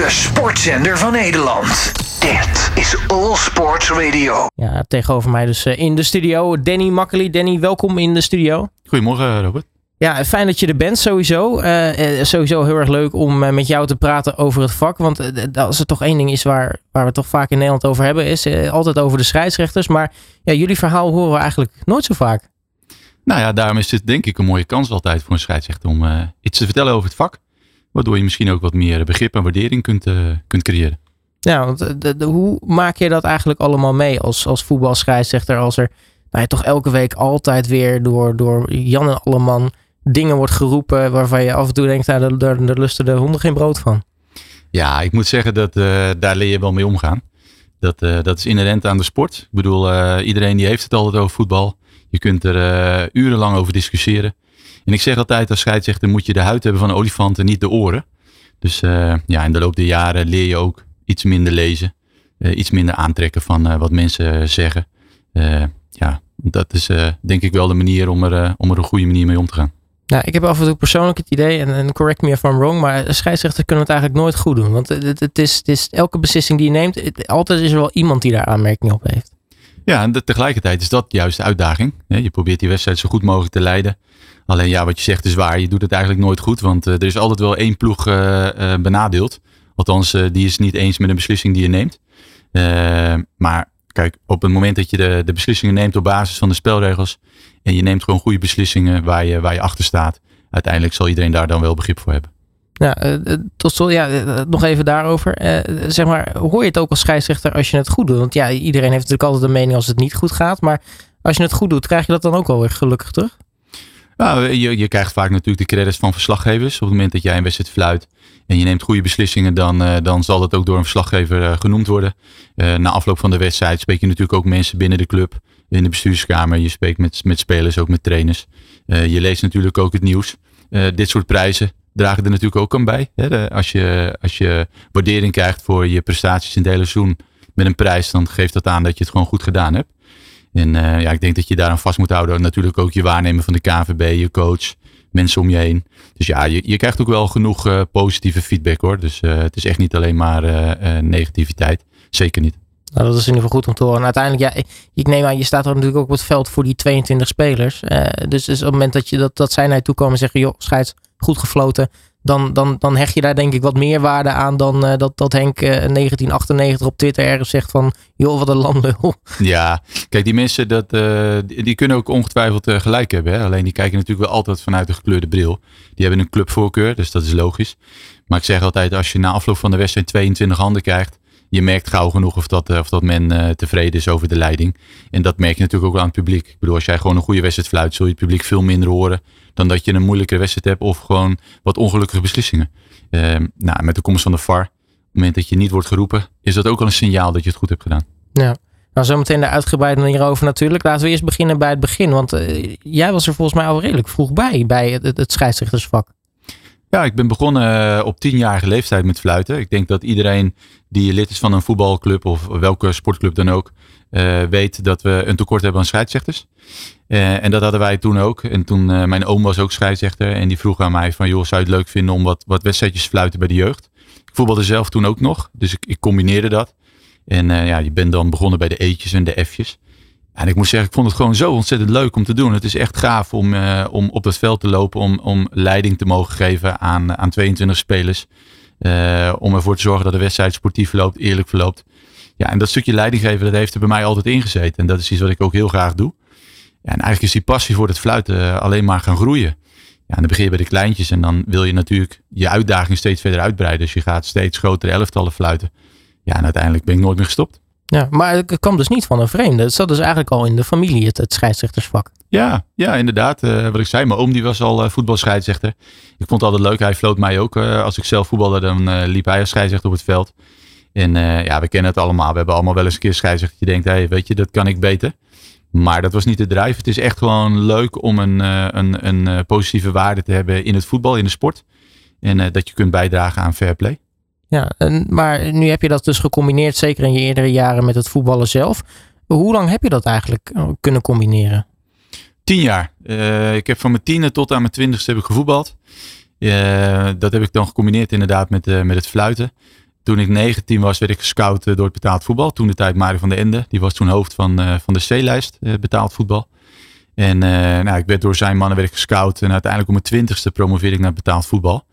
de sportzender van Nederland. Dit is All Sports Radio. Ja, tegenover mij dus eh, in de studio Danny Makkely. Danny, welkom in de studio. Goedemorgen, Robert. Ja, fijn dat je er bent sowieso. Uh, sowieso heel erg leuk om uh, met jou te praten over het vak. Want uh, als er toch één ding is waar, waar we toch vaak in Nederland over hebben, is altijd over de scheidsrechters. Maar ja, jullie verhaal horen we eigenlijk nooit zo vaak. Nou ja, daarom is dit denk ik een mooie kans altijd voor een scheidsrechter om iets te vertellen over het vak. Waardoor je misschien ook wat meer begrip en waardering kunt, kunt creëren. Ja, want de, de, hoe maak je dat eigenlijk allemaal mee als, als voetbalscheidsrechter? Als er nou ja, toch elke week altijd weer door, door Jan en Alleman dingen wordt geroepen waarvan je af en toe denkt, nou, daar, daar lusten de honden geen brood van. Ja, ik moet zeggen dat uh, daar leer je wel mee omgaan. Dat, uh, dat is inherent aan de sport. Ik bedoel, uh, iedereen die heeft het altijd over voetbal. Je kunt er urenlang over discussiëren. En ik zeg altijd als scheidsrechter moet je de huid hebben van een olifant en niet de oren. Dus ja, in de loop der jaren leer je ook iets minder lezen. iets minder aantrekken van wat mensen zeggen. ja, dat is denk ik wel de manier om er, om er een goede manier mee om te gaan. Nou, ik heb af en toe persoonlijk het idee, en, en correct me if I'm wrong, maar scheidsrechters kunnen het eigenlijk nooit goed doen. Want het, het, is, het is elke beslissing die je neemt, altijd is er wel iemand die daar aanmerking op heeft. Ja, en tegelijkertijd is dat juist de uitdaging. Je probeert die wedstrijd zo goed mogelijk te leiden. Alleen ja, wat je zegt is waar. Je doet het eigenlijk nooit goed. Want uh, er is altijd wel één ploeg uh, uh, benadeeld. Althans, die is niet eens met een beslissing die je neemt. maar kijk, op het moment dat je de, de beslissingen neemt op basis van de spelregels. En je neemt gewoon goede beslissingen waar je, waar je achter staat. Uiteindelijk zal iedereen daar dan wel begrip voor hebben. Ja, tot slot, ja, nog even daarover. Zeg maar, hoor je het ook als scheidsrechter als je het goed doet? Want ja, iedereen heeft natuurlijk altijd een mening als het niet goed gaat. Maar als je het goed doet, krijg je dat dan ook wel weer gelukkig terug? Nou, je, je krijgt vaak natuurlijk de credits van verslaggevers. Op het moment dat jij een wedstrijd fluit en je neemt goede beslissingen, dan, dan zal dat ook door een verslaggever genoemd worden. na afloop van de wedstrijd spreek je natuurlijk ook mensen binnen de club in de bestuurskamer. Je spreekt met, met spelers, ook met trainers. Je leest natuurlijk ook het nieuws. Dit soort prijzen dragen er natuurlijk ook aan bij. Hè? Als, je, als je waardering krijgt voor je prestaties in het hele seizoen met een prijs, dan geeft dat aan dat je het gewoon goed gedaan hebt. En uh, ja, ik denk dat je daaraan vast moet houden. Natuurlijk ook je waarnemen van de KVB, je coach, mensen om je heen. Dus ja, je, je krijgt ook wel genoeg positieve feedback hoor. Dus het is echt niet alleen maar negativiteit. Zeker niet. Nou, dat is in ieder geval goed om te horen. En uiteindelijk, ja, ik neem aan, je staat er natuurlijk ook op het veld voor die 22 spelers. Dus, dus, op het moment dat, je, dat, dat zij naar je toe komen en zeggen, joh, scheids, goed gefloten. Dan, dan, dan hecht je daar denk ik wat meer waarde aan dan uh, dat, dat Henk uh, 1998 op Twitter ergens zegt van, joh, wat een landlul. Ja, kijk, die mensen, dat, uh, die, kunnen ook ongetwijfeld gelijk hebben. Hè? Alleen die kijken natuurlijk wel altijd vanuit de gekleurde bril. Die hebben een clubvoorkeur, dus dat is logisch. Maar ik zeg altijd, als je na afloop van de wedstrijd 22 handen krijgt, je merkt gauw genoeg of dat, eh, of dat men tevreden is over de leiding. En dat merk je natuurlijk ook aan het publiek. Ik bedoel, als jij gewoon een goede wedstrijd fluit, zul je het publiek veel minder horen dan dat je een moeilijke wedstrijd hebt of gewoon wat ongelukkige beslissingen. Uh, nou, met de komst van de VAR, op het moment dat je niet wordt geroepen, is dat ook al een signaal dat je het goed hebt gedaan. Ja. Nou, zometeen daar uitgebreid hierover natuurlijk. Laten we eerst beginnen bij het begin. Want uh, jij was er volgens mij al redelijk vroeg bij, bij het, het scheidsrechtersvak. Ja, ik ben begonnen eh, op tienjarige leeftijd met fluiten. Ik denk dat iedereen die lid is van een voetbalclub of welke sportclub dan ook, uh, weet dat we een tekort hebben aan scheidsrechters. Uh, en dat hadden wij toen ook. En toen, uh, mijn oom was ook scheidsrechter en die vroeg aan mij van, joh, zou je het leuk vinden om wat, wat wedstrijdjes fluiten bij de jeugd? Ik voetbalde zelf toen ook nog, dus ik, ik combineerde dat. En ja, je bent dan begonnen bij de eetjes en de F'jes. En ik moet zeggen, ik vond het gewoon zo ontzettend leuk om te doen. Het is echt gaaf om, uh, om op dat veld te lopen, om, om leiding te mogen geven aan, aan 22 spelers. Uh, om ervoor te zorgen dat de wedstrijd sportief verloopt, eerlijk verloopt. Ja, en dat stukje leiding geven, dat heeft er bij mij altijd ingezeten. En dat is iets wat ik ook heel graag doe. En eigenlijk is die passie voor het fluiten uh, alleen maar gaan groeien. Ja, en dan begin je bij de kleintjes en dan wil je natuurlijk je uitdaging steeds verder uitbreiden. Dus je gaat steeds grotere elftallen fluiten. Ja, en uiteindelijk ben ik nooit meer gestopt. Ja, maar het kwam dus niet van een vreemde. Het zat dus eigenlijk al in de familie, het, het scheidsrechtersvak. Ja, ja inderdaad. Uh, wat ik zei, mijn oom die was al uh, voetbalscheidsrechter. Ik vond het altijd leuk. Hij floot mij ook. Uh, als ik zelf voetbalde, dan liep hij als scheidsrechter op het veld. En ja, we kennen het allemaal. We hebben allemaal wel eens een keer scheidsrechter. Je denkt, hey, weet je, dat kan ik beter. Maar dat was niet de drijf. Het is echt gewoon leuk om een, een, een positieve waarde te hebben in het voetbal, in de sport. En dat je kunt bijdragen aan fair play. Ja, en, maar nu heb je dat dus gecombineerd, zeker in je eerdere jaren met het voetballen zelf. Hoe lang heb je dat eigenlijk eh, kunnen combineren? Tien jaar. Uh, ik heb van mijn tiende tot aan mijn twintigste heb ik gevoetbald. Uh, dat heb ik dan gecombineerd inderdaad met, met het fluiten. toen ik 19 was, werd ik gescout door het betaald voetbal. Toen de tijd Mario van der Ende. Die was toen hoofd van, van de C-lijst betaald voetbal. En nou, ik werd door zijn mannen werd ik gescout. En uiteindelijk om mijn twintigste promoveerde ik naar betaald voetbal.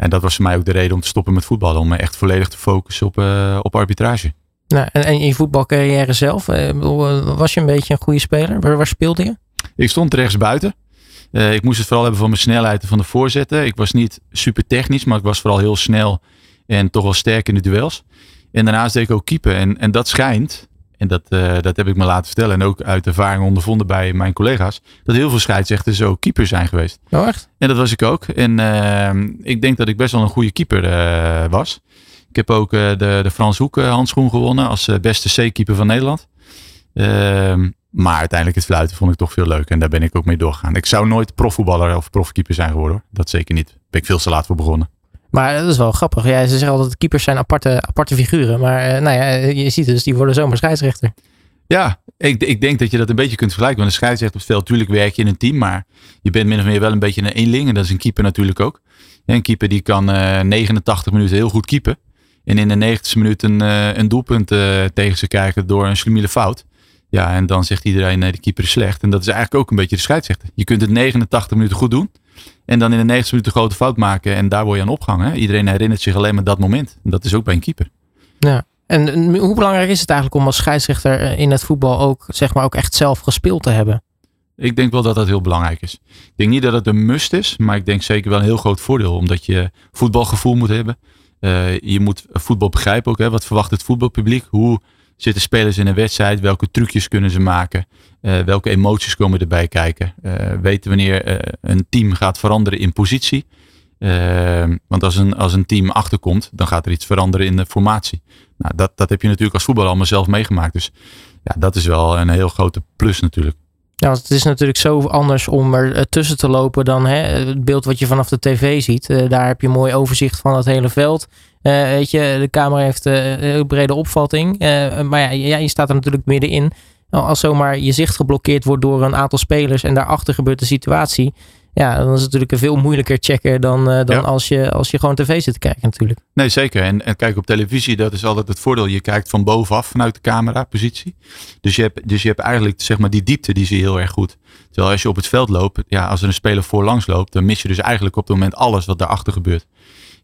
En dat was voor mij ook de reden om te stoppen met voetballen. Om me echt volledig te focussen op, op arbitrage. Nou, en, en in je voetbalcarrière zelf, was je een beetje een goede speler? Waar, waar speelde je? Ik stond rechts buiten. Uh, ik moest het vooral hebben van mijn snelheid en van de voorzetten. Ik was niet super technisch, maar ik was vooral heel snel en toch wel sterk in de duels. En daarnaast deed ik ook keeper. En, en dat schijnt, en dat, uh, dat heb ik me laten vertellen en ook uit ervaring ondervonden bij mijn collega's, dat heel veel scheidsrechters ook keeper zijn geweest. Oh echt? En dat was ik ook. En uh, ik denk dat ik best wel een goede keeper was. Ik heb ook de, de Frans Hoek handschoen gewonnen als beste C-keeper van Nederland. Ehm, maar uiteindelijk het fluiten vond ik toch veel leuker. En daar ben ik ook mee doorgegaan. Ik zou nooit profvoetballer of profkeeper zijn geworden. Hoor. Dat zeker niet. Daar ben ik veel te laat voor begonnen. Maar dat is wel grappig. Ja, ze zeggen altijd keepers zijn aparte, aparte figuren. Maar uh, nou ja, je ziet dus, die worden zomaar scheidsrechter. Ja, ik, ik denk dat je dat een beetje kunt vergelijken. Want een scheidsrechter op het veld, natuurlijk werk je in een team. Maar je bent min of meer wel een beetje een eenling. En dat is een keeper natuurlijk ook. een keeper die kan uh, eh, 89 minuten heel goed keepen. En in de 90 minuten een, een doelpunt tegen ze krijgen door een slimiele fout. Ja, en dan zegt iedereen nee, de keeper is slecht. En dat is eigenlijk ook een beetje de scheidsrechter. Je kunt het 89 minuten goed doen. En dan in de 90 minuten grote fout maken. En daar word je aan opgehangen. Iedereen herinnert zich alleen maar dat moment. En dat is ook bij een keeper. Ja. En hoe belangrijk is het eigenlijk om als scheidsrechter eh, in het voetbal ook, zeg maar, ook echt zelf gespeeld te hebben? Ik denk wel dat dat heel belangrijk is. Ik denk niet dat het een must is, maar ik denk zeker wel een heel groot voordeel. Omdat je voetbalgevoel moet hebben. Uh, je moet voetbal begrijpen ook. Hè? Wat verwacht het voetbalpubliek? Hoe zitten spelers in een wedstrijd? Welke trucjes kunnen ze maken? Uh, welke emoties komen erbij kijken? Uh, weten wanneer uh, een team gaat veranderen in positie? want als een, als een team achterkomt, dan gaat er iets veranderen in de formatie. Nou, dat, dat heb je natuurlijk als voetbal allemaal zelf meegemaakt. Dus ja, dat is wel een heel grote plus natuurlijk. Ja, het is natuurlijk zo anders om er tussen te lopen dan hè, het beeld wat je vanaf de tv ziet. daar heb je een mooi overzicht van het hele veld. Uh, weet je, de camera heeft uh, een brede opvatting. Uh, maar ja, ja, je staat er natuurlijk middenin. Als zomaar je zicht geblokkeerd wordt door een aantal spelers en daarachter gebeurt de situatie. Ja, dan is het natuurlijk een veel moeilijker checken dan, dan ja. als, je, als je gewoon tv zit te kijken natuurlijk. Nee, zeker. En, en kijk op televisie, dat is altijd het voordeel. Je kijkt van bovenaf vanuit de camera positie. Dus je hebt, dus je hebt eigenlijk zeg maar die diepte, die zie je heel erg goed. Terwijl als je op het veld loopt, ja, als er een speler voorlangs loopt, dan mis je dus eigenlijk op het moment alles wat daarachter gebeurt.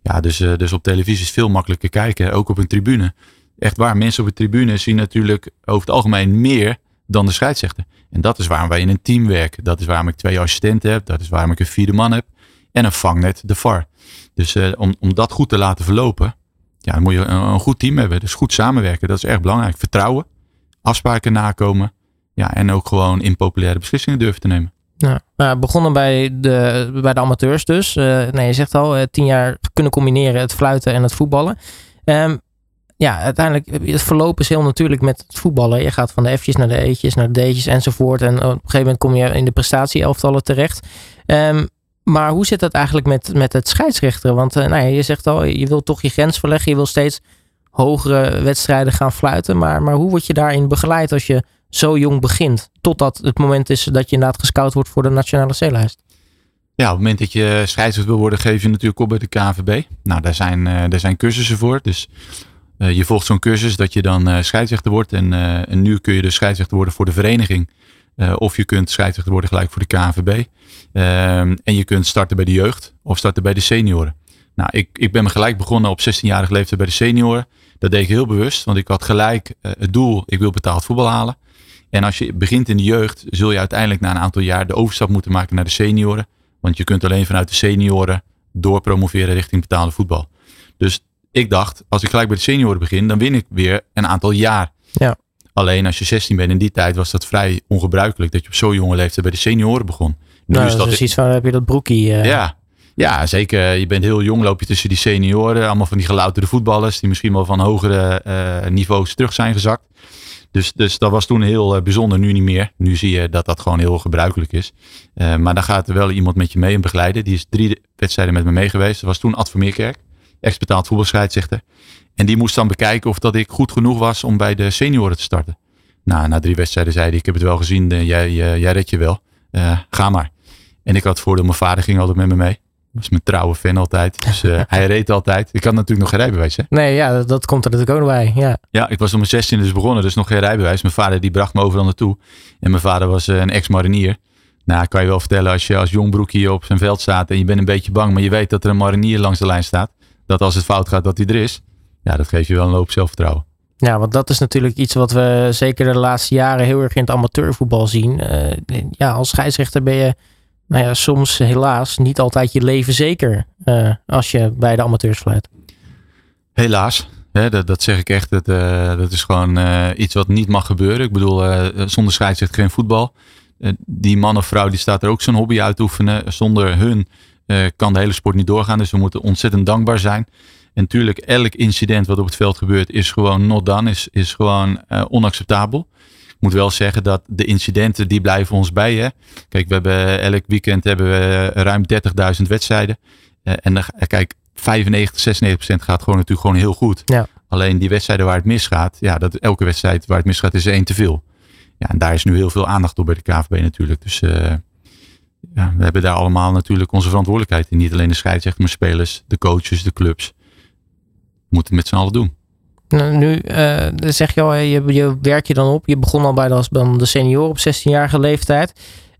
Ja, dus, uh, dus op televisie is veel makkelijker kijken. Ook op een tribune. Echt waar, mensen op een tribune zien natuurlijk over het algemeen meer dan de scheidsrechter. En dat is waarom wij in een team werken. Dat is waarom ik twee assistenten heb. Dat is waarom ik een vierde man heb. En een vangnet, de VAR. Dus uh, om, om dat goed te laten verlopen, ja, dan moet je een, een, goed team hebben. Dus goed samenwerken, dat is erg belangrijk. Vertrouwen, afspraken nakomen. Ja, en ook gewoon impopulaire beslissingen durven te nemen. Ja, nou, begonnen bij de, bij de amateurs dus. Uh, nee, je zegt al, uh, tien jaar kunnen combineren het fluiten en het voetballen. Um, ja, uiteindelijk, het verloop is heel natuurlijk met het voetballen. Je gaat van de F'tjes naar de E'tjes, naar de D'tjes enzovoort. En op een gegeven moment kom je in de prestatieelftallen terecht. Um, maar hoe zit dat eigenlijk met, met het scheidsrechteren? Want uh, nou ja, je zegt al, je wil toch je grens verleggen. Je wil steeds hogere wedstrijden gaan fluiten. Maar, maar hoe word je daarin begeleid als je zo jong begint. Totdat het moment is dat je inderdaad gescout wordt voor de nationale C-lijst. Ja, op het moment dat je scheidsrechter wil worden, geef je natuurlijk op bij de KNVB. Nou, daar zijn, uh, daar zijn cursussen voor. Dus uh, je volgt zo'n cursus dat je dan uh, scheidsrechter wordt. En, en, nu kun je dus scheidsrechter worden voor de vereniging. of je kunt scheidsrechter worden gelijk voor de KNVB. Ehm, en je kunt starten bij de jeugd of starten bij de senioren. Nou, ik, ik ben me gelijk begonnen op 16-jarige leeftijd bij de senioren. Dat deed ik heel bewust, want ik had gelijk het doel, ik wil betaald voetbal halen. En als je begint in de jeugd, zul je uiteindelijk na een aantal jaar de overstap moeten maken naar de senioren. Want je kunt alleen vanuit de senioren doorpromoveren richting betaalde voetbal. Dus ik dacht, als ik gelijk bij de senioren begin, dan win ik weer een aantal jaar. Ja. Alleen als je 16 bent in die tijd was dat vrij ongebruikelijk dat je op zo'n jonge leeftijd bij de senioren begon. Nu nou, is dat precies waar heb je dat broekie. Uh... Ja, ja, zeker. Je bent heel jong, loop je tussen die senioren. Allemaal van die gelouterde voetballers die misschien wel van hogere uh, niveaus terug zijn gezakt. Dus, dus dat was toen heel uh, bijzonder, nu niet meer. Nu zie je dat dat gewoon heel gebruikelijk is. Uh, maar dan gaat er wel iemand met je mee en begeleiden. Die is drie wedstrijden met me mee geweest. Dat was toen Ad van Meerkerk, ex-betaald voetbalscheidsrechter. En die moest dan bekijken of dat ik goed genoeg was om bij de senioren te starten. Nou, na drie wedstrijden zei hij, ik heb het wel gezien, uh, jij, jij je wel. ga maar. En ik had voordeel, mijn vader ging altijd met me mee. Was mijn trouwe fan altijd. Dus uh, hij reed altijd. Ik had natuurlijk nog geen rijbewijs. Hè? Nee, ja, dat, dat komt er natuurlijk ook nog bij. Ja. ja, ik was om mijn 16 dus begonnen, dus nog geen rijbewijs. Mijn vader die bracht me overal naartoe. En mijn vader was uh, een ex-marinier. Nou, kan je wel vertellen als je als jong broekje op zijn veld staat en je bent een beetje bang, maar je weet dat er een marinier langs de lijn staat. Dat als het fout gaat, dat hij er is. Ja, dat geeft je wel een hoop zelfvertrouwen. Ja, want dat is natuurlijk iets wat we zeker de laatste jaren heel erg in het amateurvoetbal zien. Uh, ja, als scheidsrechter ben je nou ja, soms helaas niet altijd je leven zeker uh, als je bij de amateurs fluit. Helaas. Dat, dat zeg ik echt. Dat, uh, dat is gewoon uh, iets wat niet mag gebeuren. Ik bedoel, zonder scheidsrechter geen voetbal. die man of vrouw die staat er ook zijn hobby uit te oefenen. Zonder hun kan de hele sport niet doorgaan. Dus we moeten ontzettend dankbaar zijn. En natuurlijk, elk incident wat op het veld gebeurt is gewoon not done. Is, is gewoon onacceptabel. Ik moet wel zeggen dat de incidenten die blijven ons bij. Hè? Kijk, we hebben elk weekend hebben we ruim 30.000 wedstrijden. Uh, en dan, kijk, 95, 96 procent gaat gewoon natuurlijk gewoon heel goed. Ja. Alleen die wedstrijden waar het misgaat, ja, dat, elke wedstrijd waar het misgaat is één te veel. Ja, en daar is nu heel veel aandacht op bij de KVB natuurlijk. Dus uh, ja, we hebben daar allemaal natuurlijk onze verantwoordelijkheid in. Niet alleen de scheidsrechter, maar spelers, de coaches, de clubs. We moeten het met z'n allen doen. Nou, nu uh, zeg je al, je, je werk je dan op. Je begon al bij de, dan de senior op 16-jarige leeftijd.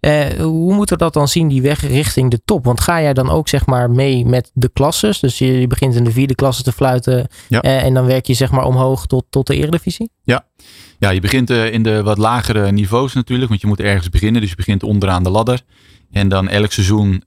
Uh, hoe moeten we dat dan zien, die weg richting de top? Want ga jij dan ook zeg maar mee met de klasses? Dus je, je begint in de vierde klasse te fluiten ja. uh, en dan werk je zeg maar omhoog tot, tot de eredivisie? Ja. ja, je begint in de wat lagere niveaus natuurlijk, want je moet ergens beginnen. Dus je begint onderaan de ladder. En dan elk seizoen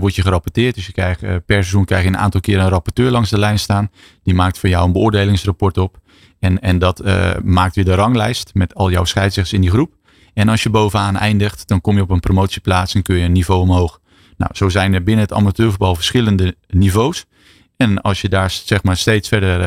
word je gerapporteerd. Dus je krijgt, per seizoen krijg je een aantal keer een rapporteur langs de lijn staan. Die maakt voor jou een beoordelingsrapport op. En, en dat maakt weer de ranglijst met al jouw scheidsrechters in die groep. En als je bovenaan eindigt, dan kom je op een promotieplaats en kun je een niveau omhoog. Nou, zo zijn er binnen het amateurvoetbal verschillende niveaus. En als je daar zeg maar steeds verder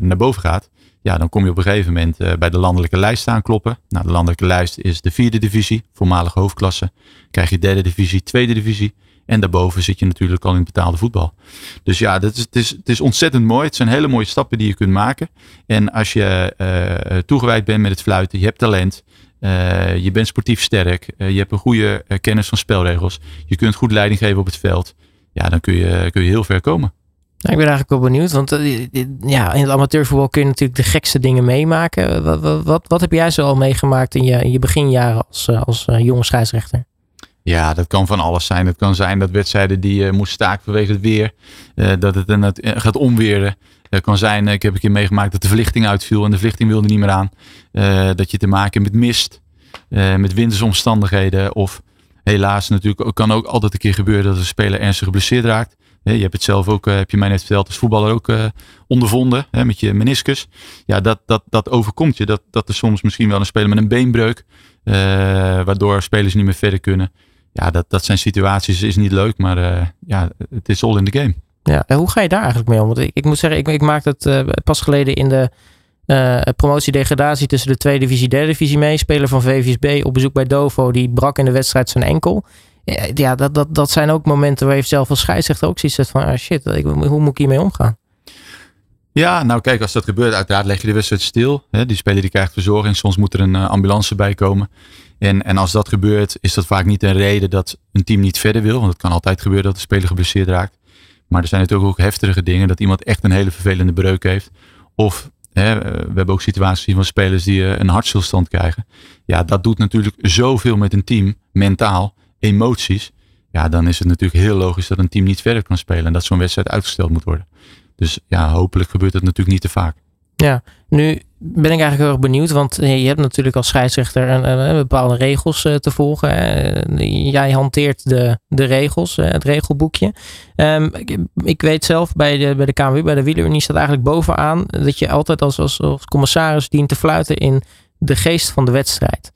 naar boven gaat, ja, dan kom je op een gegeven moment uh, bij de landelijke lijst aankloppen. Nou, de landelijke lijst is de vierde divisie, voormalige hoofdklasse. Krijg je derde divisie, tweede divisie. En daarboven zit je natuurlijk al in betaalde voetbal. Dus ja, dat is, het, is, het is ontzettend mooi. Het zijn hele mooie stappen die je kunt maken. En als je toegewijd bent met het fluiten, je hebt talent. Uh, je bent sportief sterk. je hebt een goede kennis van spelregels. Je kunt goed leiding geven op het veld. Ja, dan kun je, kun je heel ver komen. Nou, ik ben eigenlijk wel benieuwd, want ja, in het amateurvoetbal kun je natuurlijk de gekste dingen meemaken. Wat, wat, wat, wat heb jij zo al meegemaakt in je, in je beginjaren als, als jonge scheidsrechter? Ja, dat kan van alles zijn. Het kan zijn dat wedstrijden die moest staken vanwege het weer, dat het, het gaat omweren. Kan zijn, ik heb een keer meegemaakt dat de verlichting uitviel en de verlichting wilde niet meer aan. dat je te maken hebt met mist, met wintersomstandigheden of helaas natuurlijk kan ook altijd een keer gebeuren dat een speler ernstig geblesseerd raakt. Je hebt het zelf ook, heb je mij net verteld, als voetballer ook ondervonden hè, met je meniscus. Ja, dat, dat, dat overkomt je. Dat, dat er soms misschien wel een speler met een beenbreuk, waardoor spelers niet meer verder kunnen. Ja, dat, dat zijn situaties, is niet leuk, maar ja, het is all in the game. Ja, en hoe ga je daar eigenlijk mee om? Want ik, ik moet zeggen, ik, ik maakte het pas geleden in de uh, promotie-degradatie tussen de tweede divisie en derde divisie mee. Speler van VVSB op bezoek bij Dovo, die brak in de wedstrijd zijn enkel. Ja, dat, dat, dat zijn ook momenten waar je zelf als scheidsrechter ook zoiets van, ah shit, ik, hoe moet ik hiermee omgaan? Ja, nou kijk, als dat gebeurt, uiteraard leg je de wedstrijd stil. Hè? Die speler die krijgt verzorging, soms moet er een uh, ambulance bij komen. En, en als dat gebeurt, is dat vaak niet een reden dat een team niet verder wil. Want het kan altijd gebeuren dat de speler geblesseerd raakt. Maar er zijn natuurlijk ook heftige dingen, dat iemand echt een hele vervelende breuk heeft. Of hè, we hebben ook situaties van spelers die uh, een hartstilstand krijgen. Ja, dat doet natuurlijk zoveel met een team, mentaal emoties, ja, dan is het natuurlijk heel logisch dat een team niet verder kan spelen en dat zo'n wedstrijd uitgesteld moet worden. Dus ja, hopelijk gebeurt dat natuurlijk niet te vaak. Ja, nu ben ik eigenlijk heel erg benieuwd, want je hebt natuurlijk als scheidsrechter een, een bepaalde regels uh, te volgen. Jij hanteert de, de regels, uh, het regelboekje. Um, ik, ik, weet zelf bij de, bij de KMW, bij de Wielerunie staat eigenlijk bovenaan dat je altijd als, als, als commissaris dient te fluiten in de geest van de wedstrijd.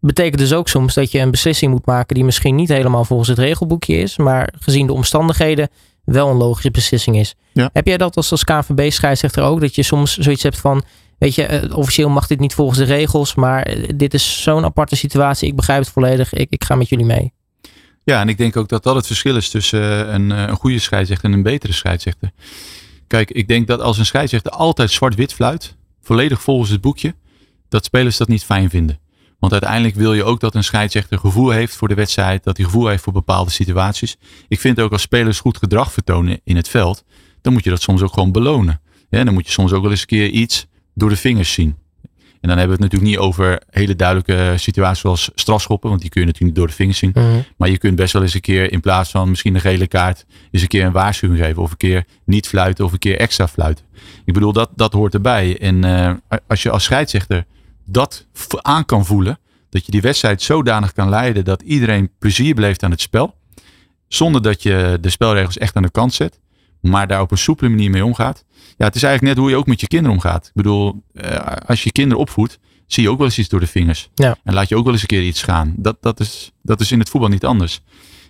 Betekent dus ook soms dat je een beslissing moet maken die misschien niet helemaal volgens het regelboekje is, maar gezien de omstandigheden wel een logische beslissing is. Ja. Heb jij dat als, als KNVB-scheidsrechter ook? Dat je soms zoiets hebt van, weet je, officieel mag dit niet volgens de regels, maar dit is zo'n aparte situatie, ik begrijp het volledig, ik, ik ga met jullie mee. Ja, en ik denk ook dat dat het verschil is tussen een, een goede scheidsrechter en een betere scheidsrechter. Kijk, ik denk dat als een scheidsrechter altijd zwart-wit fluit, volledig volgens het boekje, dat spelers dat niet fijn vinden. Want uiteindelijk wil je ook dat een scheidsrechter gevoel heeft voor de wedstrijd. Dat hij gevoel heeft voor bepaalde situaties. Ik vind ook als spelers goed gedrag vertonen in het veld. Dan moet je dat soms ook gewoon belonen. Ja, dan moet je soms ook wel eens een keer iets door de vingers zien. En dan hebben we het natuurlijk niet over hele duidelijke situaties zoals strafschoppen. Want die kun je natuurlijk niet door de vingers zien. Mhm. Maar je kunt best wel eens een keer in plaats van misschien een gele kaart. eens een keer een waarschuwing geven. Of een keer niet fluiten of een keer extra fluiten. Ik bedoel, dat, dat hoort erbij. En eh, als je als scheidsrechter dat aan kan voelen. Dat je die wedstrijd zodanig kan leiden dat iedereen plezier beleeft aan het spel. Zonder dat je de spelregels echt aan de kant zet. Maar daar op een soepele manier mee omgaat. Ja, het is eigenlijk net hoe je ook met je kinderen omgaat. Ik bedoel, eh, als je kinderen opvoedt, zie je ook wel eens iets door de vingers. Ja. En laat je ook wel eens een keer iets gaan. Dat, dat, is, dat is in het voetbal niet anders.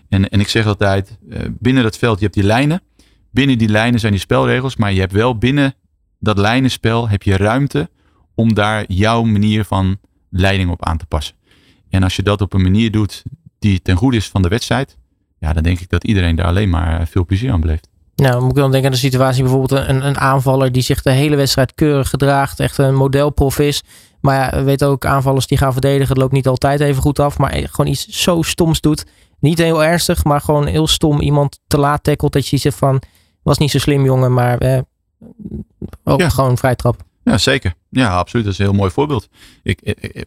En, en ik zeg altijd, eh, binnen dat veld, je hebt die lijnen. Binnen die lijnen zijn die spelregels. Maar je hebt wel binnen dat lijnenspel heb je ruimte om daar jouw manier van leiding op aan te passen. En als je dat op een manier doet die ten goede is van de wedstrijd. Ja, dan denk ik dat iedereen daar alleen maar eh, veel plezier aan beleeft. Nou, moet ik dan denken aan de situatie bijvoorbeeld een, een aanvaller die zich de hele wedstrijd keurig gedraagt, echt een modelprof is. Maar ja, we weten ook aanvallers die gaan verdedigen, het loopt niet altijd even goed af, maar gewoon iets zo stoms doet. Niet heel ernstig, maar gewoon heel stom iemand te laat tackelt dat je zegt van, was niet zo slim jongen, maar eh, ook Ja. gewoon vrij trap. Ja, zeker. Ja, absoluut. Dat is een heel mooi voorbeeld. Ik, ik,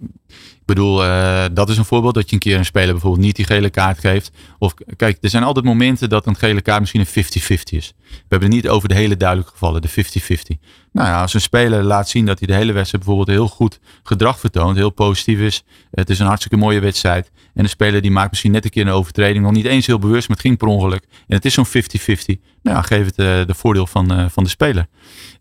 bedoel, eh, dat is een voorbeeld dat je een keer een speler bijvoorbeeld niet die gele kaart geeft. Of kijk, er zijn altijd momenten dat een gele kaart misschien een 50-50 is. We hebben het niet over de hele duidelijke gevallen, de 50-50. Nou ja, als een speler laat zien dat hij de hele wedstrijd bijvoorbeeld heel goed gedrag vertoont, heel positief is. Het is een hartstikke mooie wedstrijd. En een speler die maakt misschien net een keer een overtreding, nog niet eens heel bewust, maar het ging per ongeluk. En het is zo'n 50-50. Nou, ja, geef het eh, de voordeel van, eh, van de speler.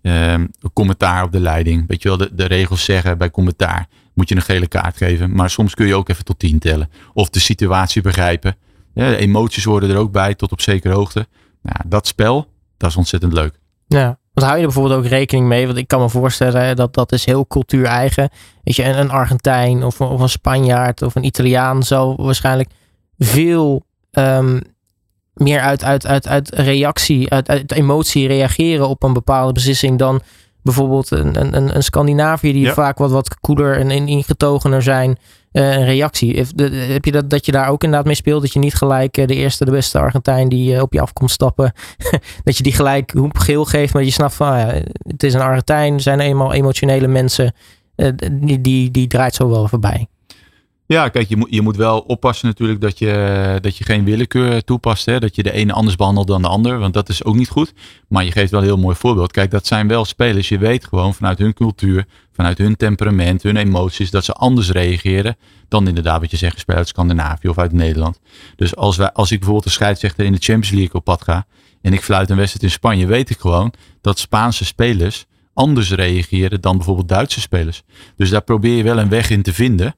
Ehm, commentaar op de leiding. Weet je wel, de, de regels zeggen bij commentaar moet je een gele kaart geven. Maar soms kun je ook even tot 10 tellen. Of de situatie begrijpen. De emoties worden er ook bij tot op zekere hoogte. Nou, dat spel, dat is ontzettend leuk. Ja. Want hou je er bijvoorbeeld ook rekening mee? Want ik kan me voorstellen hè, dat dat is heel cultuur-eigen. Weet je, een, een Argentijn of, een- of een Spanjaard of een Italiaan zal waarschijnlijk veel ehm, meer uit, uit, uit, uit reactie, uit, uit emotie reageren op een bepaalde beslissing dan bijvoorbeeld een, een, een, Scandinavië die Ja. vaak wat, wat koeler en, en ingetogener zijn. eh, een reactie. Heb, je dat, dat je daar ook inderdaad mee speelt? Dat je niet gelijk eh, de eerste, de beste Argentijn die eh, op je af komt stappen dat je die gelijk hoep geel geeft, maar je snapt van, ja, het is een Argentijn, zijn eenmaal emotionele mensen, die, die, die draait zo wel voorbij. Ja, kijk, je moet, je moet wel oppassen natuurlijk dat je, dat je geen willekeur toepast. Hè? Dat je de ene anders behandelt dan de ander. Want dat is ook niet goed. Maar je geeft wel een heel mooi voorbeeld. Kijk, dat zijn wel spelers. Je weet gewoon vanuit hun cultuur, vanuit hun temperament, hun emoties, dat ze anders reageren dan inderdaad wat je zegt, spelers uit Scandinavië of uit Nederland. Dus als, wij, als ik bijvoorbeeld een scheidsrechter in de Champions League op pad ga en ik fluit een wedstrijd in Spanje, weet ik gewoon dat Spaanse spelers anders reageren dan bijvoorbeeld Duitse spelers. Dus daar probeer je wel een weg in te vinden.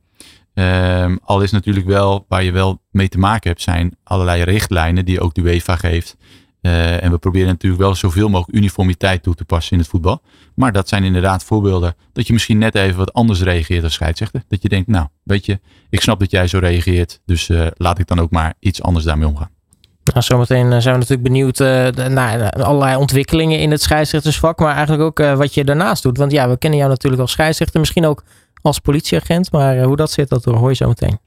Ehm, al is natuurlijk wel, waar je wel mee te maken hebt, zijn allerlei richtlijnen die ook de UEFA geeft. Eh, en we proberen natuurlijk wel zoveel mogelijk uniformiteit toe te passen in het voetbal. Maar dat zijn inderdaad voorbeelden dat je misschien net even wat anders reageert als scheidsrechter. Dat je denkt, nou, weet je, ik snap dat jij zo reageert, dus eh, laat ik dan ook maar iets anders daarmee omgaan. Nou, zometeen eh, zijn we natuurlijk benieuwd naar allerlei ontwikkelingen in het scheidsrechtersvak, maar eigenlijk ook wat je daarnaast doet. Want ja, we kennen jou natuurlijk als scheidsrechter, misschien ook als politieagent, maar eh, hoe dat zit, dat hoor je zo meteen.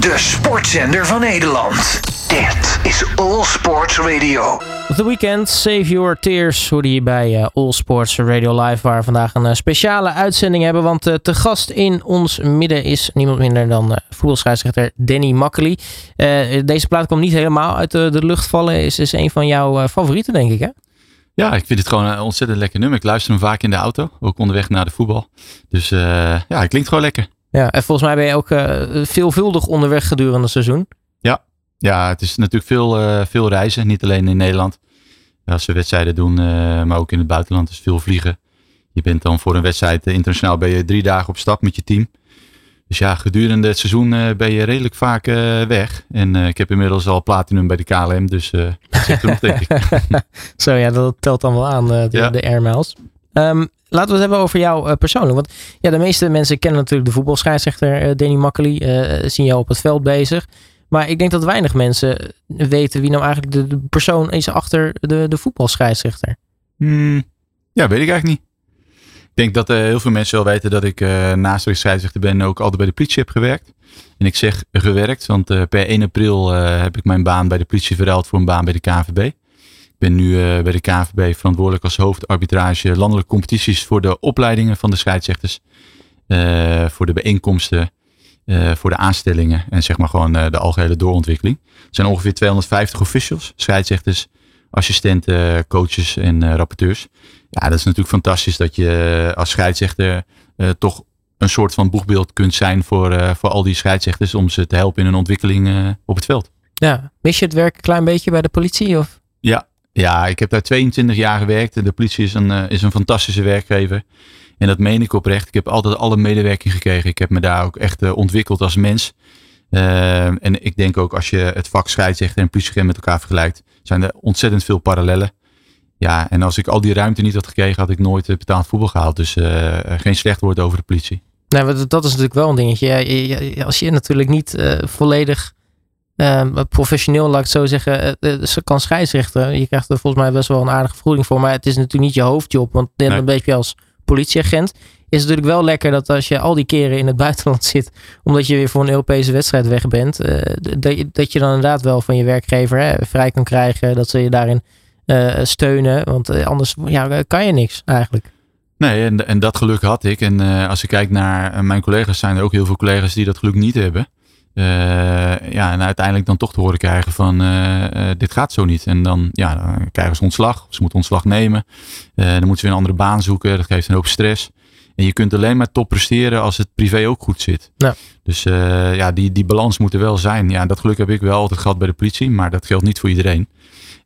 De sportzender van Nederland. Dit is All Sports Radio. The Weekend, Save Your Tears, hoorde je bij eh, All Sports Radio Live, waar we vandaag een eh, speciale uitzending hebben. Want te gast in ons midden is niemand minder dan voetbalscheidsrechter Danny Makkely. Deze plaat komt niet helemaal uit de, lucht vallen, is, is een van jouw favorieten, denk ik, hè? Ja, ik vind het gewoon een ontzettend lekker nummer. Ik luister hem vaak in de auto, ook onderweg naar de voetbal. Dus eh, ja, het klinkt gewoon lekker. Ja, en volgens mij ben je ook eh, veelvuldig onderweg gedurende het seizoen. Ja, het is natuurlijk veel, eh, veel reizen, niet alleen in Nederland. Als we wedstrijden doen, maar ook in het buitenland is veel vliegen. Je bent dan voor een wedstrijd internationaal ben je drie dagen op stap met je team. Dus ja, gedurende het seizoen eh, ben je redelijk vaak eh, weg. En eh, ik heb inmiddels al platinum bij de KLM, dus dat zit genoeg denk ik. Zo ja, dat telt dan wel aan, de, Ja. de air miles. Ehm, laten we het hebben over jou persoonlijk. Want ja, de meeste mensen kennen natuurlijk de voetbalscheidsrechter Danny Makkely. zien jou op het veld bezig. Maar ik denk dat weinig mensen weten wie nou eigenlijk de, de persoon is achter de, de voetbalscheidsrechter. Hmm, ja, weet ik eigenlijk niet. Denk dat uh, heel veel mensen wel weten dat ik uh, naast ik scheidsrechter ben ook altijd bij de politie heb gewerkt. En ik zeg gewerkt, want uh, per 1 april heb ik mijn baan bij de politie verruild voor een baan bij de KNVB. Ik ben nu bij de KNVB verantwoordelijk als hoofdarbitrage landelijke competities voor de opleidingen van de scheidsrechters. voor de bijeenkomsten, voor de aanstellingen en zeg maar gewoon de algehele doorontwikkeling. Er zijn ongeveer 250 officials, scheidsrechters, assistenten, coaches en rapporteurs. Ja, dat is natuurlijk fantastisch dat je als scheidsrechter uh, toch een soort van boegbeeld kunt zijn voor, uh, voor al die scheidsrechters om ze te helpen in hun ontwikkeling uh, op het veld. Ja, mis je het werk een klein beetje bij de politie? Of? Ja, ja, ik heb daar 22 jaar gewerkt. De politie is een, is een fantastische werkgever. En dat meen ik oprecht. Ik heb altijd alle medewerking gekregen. Ik heb me daar ook echt ontwikkeld als mens. en ik denk ook als je het vak scheidsrechter en politieagent met elkaar vergelijkt, zijn er ontzettend veel parallellen. Ja, en als ik al die ruimte niet had gekregen, had ik nooit eh, betaald voetbal gehaald. Dus uh, geen slecht woord over de politie. Nee, dat is natuurlijk wel een dingetje. als je natuurlijk niet uh, volledig uh, professioneel, laat ik het zo zeggen, kan scheidsrechten. Je krijgt er volgens mij best wel een aardige vergoeding voor. Maar het is natuurlijk niet je hoofdjob. Want dan nee. ben je als politieagent. Is het natuurlijk wel lekker dat als je al die keren in het buitenland zit, omdat je weer voor een Europese wedstrijd weg bent, dat, je, dat je dan inderdaad wel van je werkgever hè, vrij kan krijgen. Dat ze je daarin uh, steunen. Want uh, anders ja, kan je niks eigenlijk. Nee, en, en dat geluk had ik. En uh, als ik kijk naar mijn collega's, zijn er ook heel veel collega's die dat geluk niet hebben. ja, en uiteindelijk dan toch te horen krijgen van dit gaat zo niet. En dan, ja, dan krijgen ze ontslag. Ze moeten ontslag nemen. dan moeten ze weer een andere baan zoeken. Dat geeft een hoop stress. En je kunt alleen maar top presteren als het privé ook goed zit. Ja. Dus ja, die, die balans moet er wel zijn. Ja, dat geluk heb ik wel altijd gehad bij de politie. Maar dat geldt niet voor iedereen.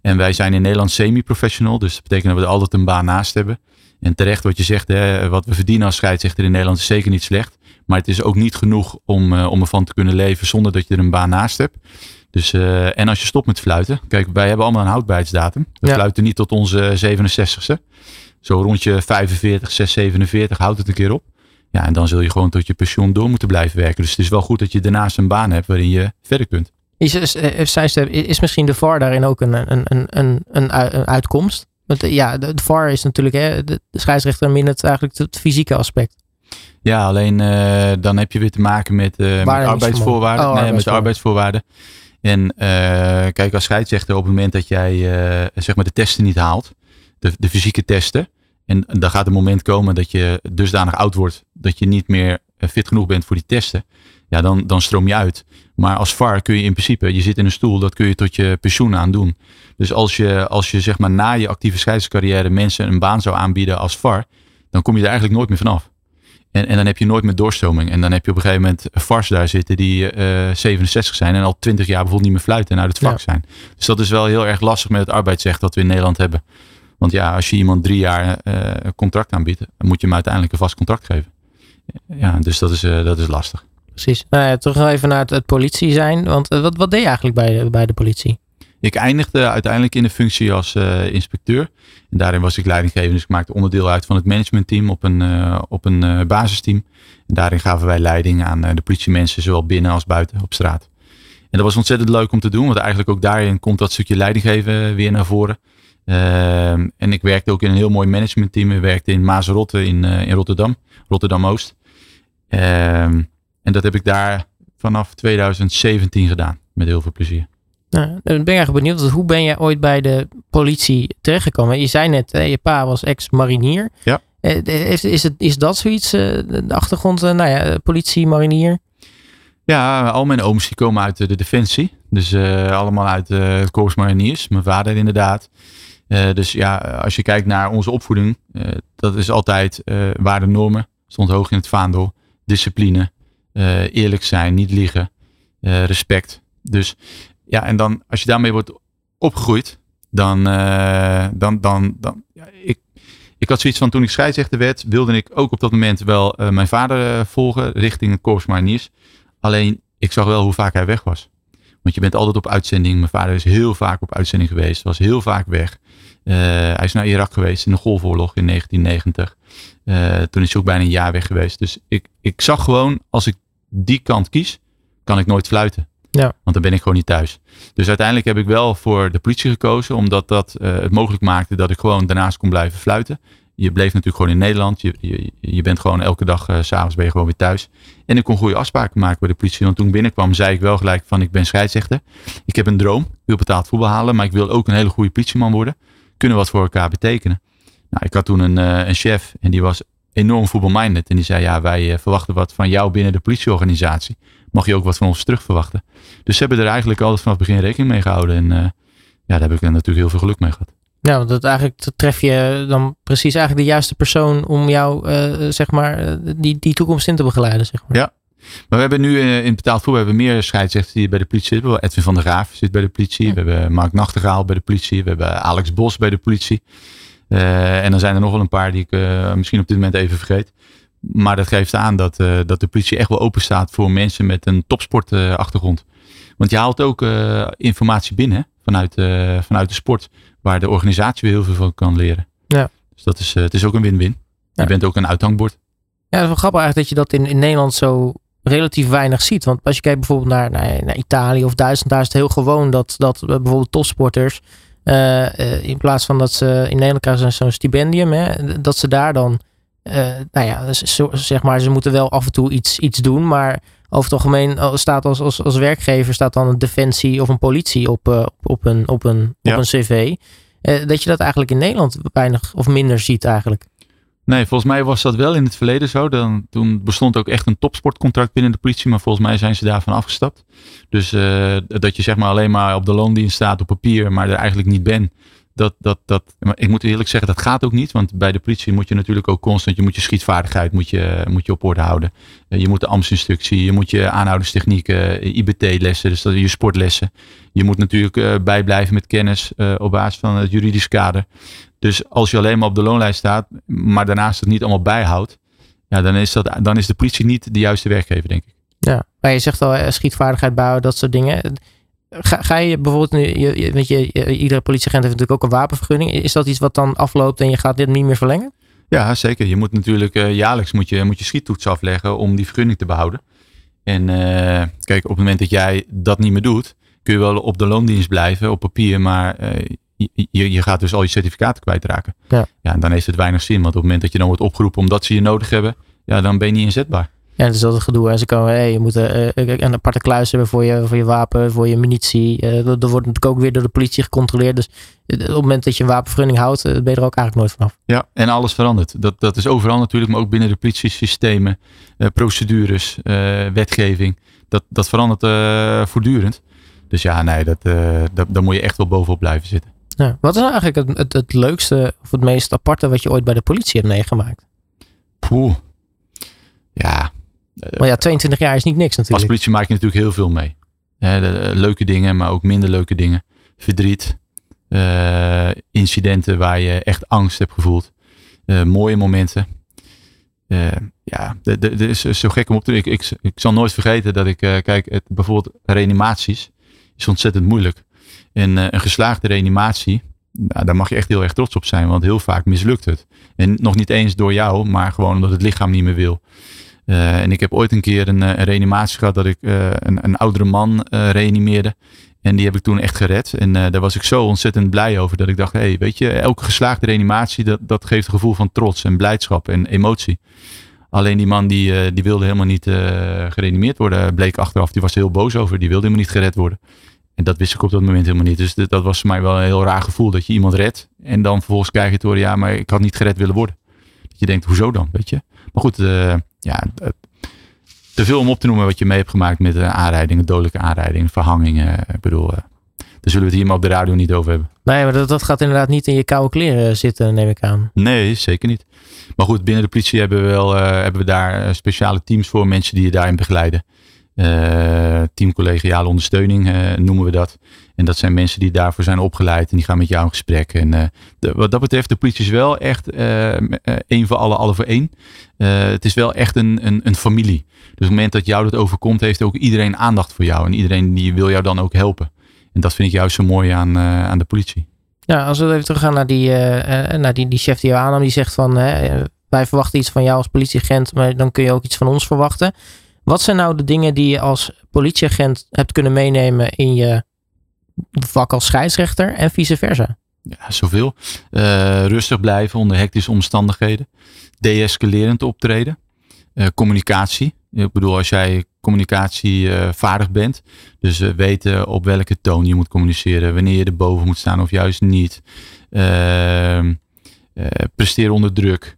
En wij zijn in Nederland semi-professional. Dus dat betekent dat we er altijd een baan naast hebben. En terecht wat je zegt, hè, wat we verdienen als scheidsrechter in Nederland is zeker niet slecht. Maar het is ook niet genoeg om, uh, om ervan te kunnen leven zonder dat je er een baan naast hebt. Dus, uh, en als je stopt met fluiten. Kijk, wij hebben allemaal een houdbaarheidsdatum. We ja. fluiten niet tot onze 67ste. Zo rond je 45, 6, 47 houdt het een keer op. Ja, en dan zul je gewoon tot je pensioen door moeten blijven werken. Dus het is wel goed dat je daarnaast een baan hebt waarin je verder kunt. Is, is, is misschien de VAR daarin ook een, een, een, een, een uitkomst? Want ja, de, VAR is natuurlijk, hè, de, scheidsrechter mindert eigenlijk het, fysieke aspect. Ja, alleen uh, dan heb je weer te maken met, uh, met arbeidsvoorwaarden. Oh, nee, met de arbeidsvoorwaarden. En uh, kijk, als scheidsrechter op het moment dat jij zeg maar de testen niet haalt, de, de fysieke testen, en dan gaat een moment komen dat je dusdanig oud wordt dat je niet meer fit genoeg bent voor die testen ja, dan, dan stroom je uit. Maar als VAR kun je in principe, je zit in een stoel, dat kun je tot je pensioen aan doen. Dus als je, als je zeg maar na je actieve scheidscarrière mensen een baan zou aanbieden als VAR, dan kom je er eigenlijk nooit meer vanaf. En, en dan heb je nooit meer doorstroming. En dan heb je op een gegeven moment VARs daar zitten die uh, eh, 67 zijn en al 20 jaar bijvoorbeeld niet meer fluiten en uit het vak zijn. Dus dat is wel heel erg lastig met het arbeidsrecht dat we in Nederland hebben. Want ja, als je iemand drie jaar uh, contract aanbiedt, dan moet je hem uiteindelijk een vast contract geven. Ja, dus dat is, uh, dat is lastig precies. Nou ja, terug even naar het, politie zijn. Want eh, wat, wat deed je eigenlijk bij de, bij de politie? Ik eindigde uiteindelijk in de functie als uh, inspecteur. En daarin was ik leidinggevend. Dus ik maakte onderdeel uit van het managementteam op een, uh, op een uh, basisteam. En daarin gaven wij leiding aan de politiemensen, zowel binnen als buiten op straat. En dat was ontzettend leuk om te doen. Want eigenlijk ook daarin komt dat stukje leidinggeven weer naar voren. Ehm, en ik werkte ook in een heel mooi managementteam. Ik werkte in Maasrotte in, in Rotterdam. Rotterdam-Oost. Ehm, en dat heb ik daar vanaf 2017 gedaan. Met heel veel plezier. Nou, dan ben ik eigenlijk benieuwd. Hoe ben je ooit bij de politie terechtgekomen? Je zei net, je pa was ex-marinier. Ja. Eh, is, is, het, is dat zoiets, eh, de achtergrond, eh, nou ja, politie, marinier? Ja, al mijn ooms die komen uit de defensie. Dus allemaal uit het Korps Mariniers. Mijn vader inderdaad. dus ja, als je kijkt naar onze opvoeding, dat is altijd waarde normen. Stond hoog in het vaandel. Discipline, uh, eerlijk zijn, niet liegen, uh, respect. Dus ja, en dan als je daarmee wordt opgegroeid, dan, uh, dan, dan, dan ja, ik, ik had zoiets van toen ik scheidsrechter werd, wilde ik ook op dat moment wel mijn vader volgen richting het Corps Mariniers. Alleen ik zag wel hoe vaak hij weg was. Want je bent altijd op uitzending. Mijn vader is heel vaak op uitzending geweest. Was heel vaak weg. Uh, hij is naar Irak geweest in de Golfoorlog in 1990. Uh, toen is hij ook bijna een jaar weg geweest. Dus ik, ik zag gewoon, als ik die kant kies, kan ik nooit fluiten. Ja. Want dan ben ik gewoon niet thuis. Dus uiteindelijk heb ik wel voor de politie gekozen, omdat dat uh, het mogelijk maakte dat ik gewoon daarnaast kon blijven fluiten. je bleef natuurlijk gewoon in Nederland. Je, je, je bent gewoon elke dag, s s'avonds ben je gewoon weer thuis. En ik kon goede afspraken maken bij de politie. Want toen ik binnenkwam, zei ik wel gelijk van ik ben scheidsrechter. Ik heb een droom, ik wil betaald voetbal halen, maar ik wil ook een hele goede politieman worden. Kunnen wat voor elkaar betekenen. Nou, ik had toen een, een chef en die was enorm voetbalminded. En die zei, ja, wij verwachten wat van jou binnen de politieorganisatie. Mag je ook wat van ons terug verwachten? Dus ze hebben er eigenlijk altijd vanaf het begin rekening mee gehouden. En ja, daar heb ik natuurlijk heel veel geluk mee gehad. Ja, want dat eigenlijk tref je dan precies eigenlijk de juiste persoon om jou, uh, zeg maar, die, die toekomst in te begeleiden, zeg maar. Ja, maar we hebben nu uh, in betaald voetbal hebben meer scheidsrechters die bij de politie zitten. Edwin van der Graaf zit bij de politie. Ja. We hebben Mark Nachtegaal bij de politie. We hebben Alex Bos bij de politie. Uh, en dan zijn er nog wel een paar die ik misschien op dit moment even vergeet. Maar dat geeft aan dat, dat de politie echt wel open staat voor mensen met een topsportachtergrond. Want je haalt ook informatie binnen vanuit, vanuit de sport waar de organisatie weer heel veel van kan leren. Ja. Dus dat is, het is ook een win-win. Je bent ook een uithangbord. Ja, dat is wel grappig eigenlijk dat je dat in, in Nederland zo relatief weinig ziet. Want als je kijkt bijvoorbeeld naar, naar, naar Italië of Duitsland, daar is het heel gewoon dat, dat bijvoorbeeld topsporters, uh, uh, in plaats van dat ze in Nederland krijgen zo'n stipendium, hè, dat ze daar dan, nou ja, zeg maar, ze moeten wel af en toe iets, iets doen, maar over het algemeen staat als, als, als werkgever staat dan een defensie of een politie op, uh, op, een, op, een, ja. op een cv. Uh, dat je dat eigenlijk in Nederland weinig of minder ziet eigenlijk. Nee, volgens mij was dat wel in het verleden zo. Dan, toen bestond ook echt een topsportcontract binnen de politie, maar volgens mij zijn ze daarvan afgestapt. Dus uh, dat je zeg maar alleen maar op de loondienst staat op papier, maar er eigenlijk niet bent dat, dat, dat, ik moet eerlijk zeggen, dat gaat ook niet. Want bij de politie moet je natuurlijk ook constant, je moet je schietvaardigheid moet je, moet je op orde houden. Je moet de ambtsinstructie, je moet je aanhouderstechnieken, IBT-lessen, dus dat je sportlessen. Je moet natuurlijk bijblijven met kennis op basis van het juridisch kader. Dus als je alleen maar op de loonlijst staat, maar daarnaast het niet allemaal bijhoudt, ja, dan, is dat, dan is de politie niet de juiste werkgever, denk ik. Ja, maar je zegt al schietvaardigheid bouwen, dat soort dingen Ga, ga je bijvoorbeeld nu, je, weet je, iedere politieagent heeft natuurlijk ook een wapenvergunning. Is dat iets wat dan afloopt en je gaat dit niet meer verlengen? Ja, zeker. Je moet natuurlijk uh, jaarlijks moet je, moet je schiettoets afleggen om die vergunning te behouden. En uh, kijk, op het moment dat jij dat niet meer doet, kun je wel op de loondienst blijven op papier, maar uh, je, je gaat dus al je certificaten kwijtraken. Ja. ja, en dan heeft het weinig zin, want op het moment dat je dan wordt opgeroepen omdat ze je nodig hebben, ja, dan ben je niet inzetbaar. Ja, dat is altijd gedoe. En ze komen, hey, je moet uh, een aparte kluis hebben voor je, voor je wapen, voor je munitie. Uh, dat, wordt natuurlijk ook weer door de politie gecontroleerd. Dus op het moment dat je een wapenvergunning houdt, ben je er ook eigenlijk nooit vanaf. Ja, en alles verandert. Dat, dat is overal natuurlijk, maar ook binnen de politiesystemen, procedures, wetgeving. Dat, dat verandert voortdurend. Dus ja, nee, dat, dat, daar moet je echt wel bovenop blijven zitten. Wat is nou eigenlijk het, het, het leukste of het meest aparte wat je ooit bij de politie hebt meegemaakt? Poeh. Ja, maar ja, 22 jaar is niet niks natuurlijk. Als politie maak je natuurlijk heel veel mee. de, leuke dingen, maar ook minder leuke dingen. Verdriet. Uh, incidenten waar je echt angst hebt gevoeld. Uh, mooie momenten. Uh, ja, dit is zo gek om op te ik, ik, ik zal nooit vergeten dat ik, kijk, het, bijvoorbeeld reanimaties is ontzettend moeilijk. En een geslaagde reanimatie, nou, daar mag je echt heel erg trots op zijn, want heel vaak mislukt het. En nog niet eens door jou, maar gewoon omdat het lichaam niet meer wil. Uh, en ik heb ooit een keer een, een reanimatie gehad dat ik uh, een, een, oudere man uh, reanimeerde. En die heb ik toen echt gered. En daar was ik zo ontzettend blij over dat ik dacht, hey, weet je, elke geslaagde reanimatie, dat, dat geeft een gevoel van trots en blijdschap en emotie. Alleen die man die, die wilde helemaal niet gereanimeerd worden, bleek achteraf. Die was heel boos over, die wilde helemaal niet gered worden. En dat wist ik op dat moment helemaal niet. Dus dat was voor mij wel een heel raar gevoel, dat je iemand redt. En dan vervolgens krijg je het horen, ja, maar ik had niet gered willen worden. Dat je denkt, hoezo dan, weet je. Maar goed, ja, te veel om op te noemen wat je mee hebt gemaakt met aanrijdingen, dodelijke aanrijdingen, verhangingen. Ik bedoel, daar zullen we het hier maar op de radio niet over hebben. Nee, maar dat, dat gaat inderdaad niet in je koude kleren zitten, neem ik aan. Nee, zeker niet. Maar goed, binnen de politie hebben we, wel, uh, hebben we daar speciale teams voor, mensen die je daarin begeleiden. Uh, teamcollegiale ondersteuning uh, noemen we dat. En dat zijn mensen die daarvoor zijn opgeleid en die gaan met jou in gesprek. En de, wat dat betreft, de politie is wel echt één voor alle, alle voor één. het is wel echt een, een, een familie. Dus op het moment dat jou dat overkomt, heeft ook iedereen aandacht voor jou. En iedereen die wil jou dan ook helpen. En dat vind ik juist zo mooi aan, aan de politie. Ja, als we even teruggaan naar die, naar die, die chef die jou aannam, die zegt van wij verwachten iets van jou als politieagent, maar dan kun je ook iets van ons verwachten. Wat zijn nou de dingen die je als politieagent hebt kunnen meenemen in je vak als scheidsrechter en vice versa? Ja, zoveel. Uh, rustig blijven onder hectische omstandigheden. Deescalerend optreden. Uh, communicatie. Ik bedoel, als jij communicatievaardig uh, bent. Dus weten op welke toon je moet communiceren. Wanneer je erboven moet staan of juist niet. Ehm, presteren onder druk.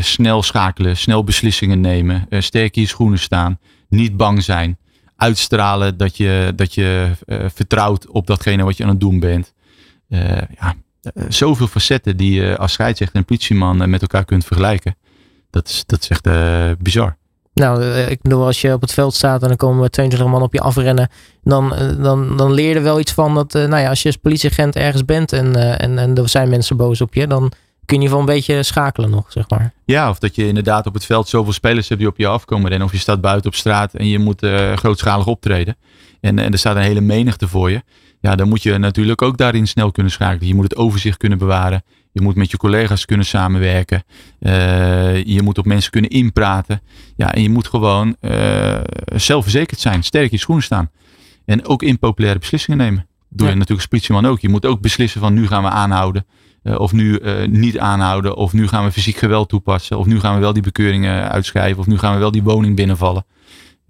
Snel schakelen. Snel beslissingen nemen. sterk in je schoenen staan. Niet bang zijn. Uitstralen dat je, dat je vertrouwt op datgene wat je aan het doen bent. Eh, ja, eh, zoveel facetten die je als scheidsrechter en politieman eh, met elkaar kunt vergelijken. Dat is, dat is echt bizar. Nou, ik bedoel, als je op het veld staat en dan komen 22 man op je afrennen, dan, dan, dan leer je er wel iets van dat, nou ja, als je als politieagent ergens bent en, en, en er zijn mensen boos op je, dan in ieder geval een beetje schakelen nog, zeg maar. Ja, of dat je inderdaad op het veld zoveel spelers hebt die op je afkomen en of je staat buiten op straat en je moet grootschalig optreden. En, en er staat een hele menigte voor je ja, dan moet je natuurlijk ook daarin snel kunnen schakelen. Je moet het overzicht kunnen bewaren. Je moet met je collega's kunnen samenwerken. Uh, je moet op mensen kunnen inpraten. Ja, en je moet gewoon uh, zelfverzekerd zijn. Sterk in je schoenen staan. En ook impopulaire beslissingen nemen. Doe je natuurlijk als politieman ook. Je moet ook beslissen van nu gaan we aanhouden. Uh, of nu niet aanhouden. Of nu gaan we fysiek geweld toepassen. Of nu gaan we wel die bekeuringen uitschrijven. Of nu gaan we wel die woning binnenvallen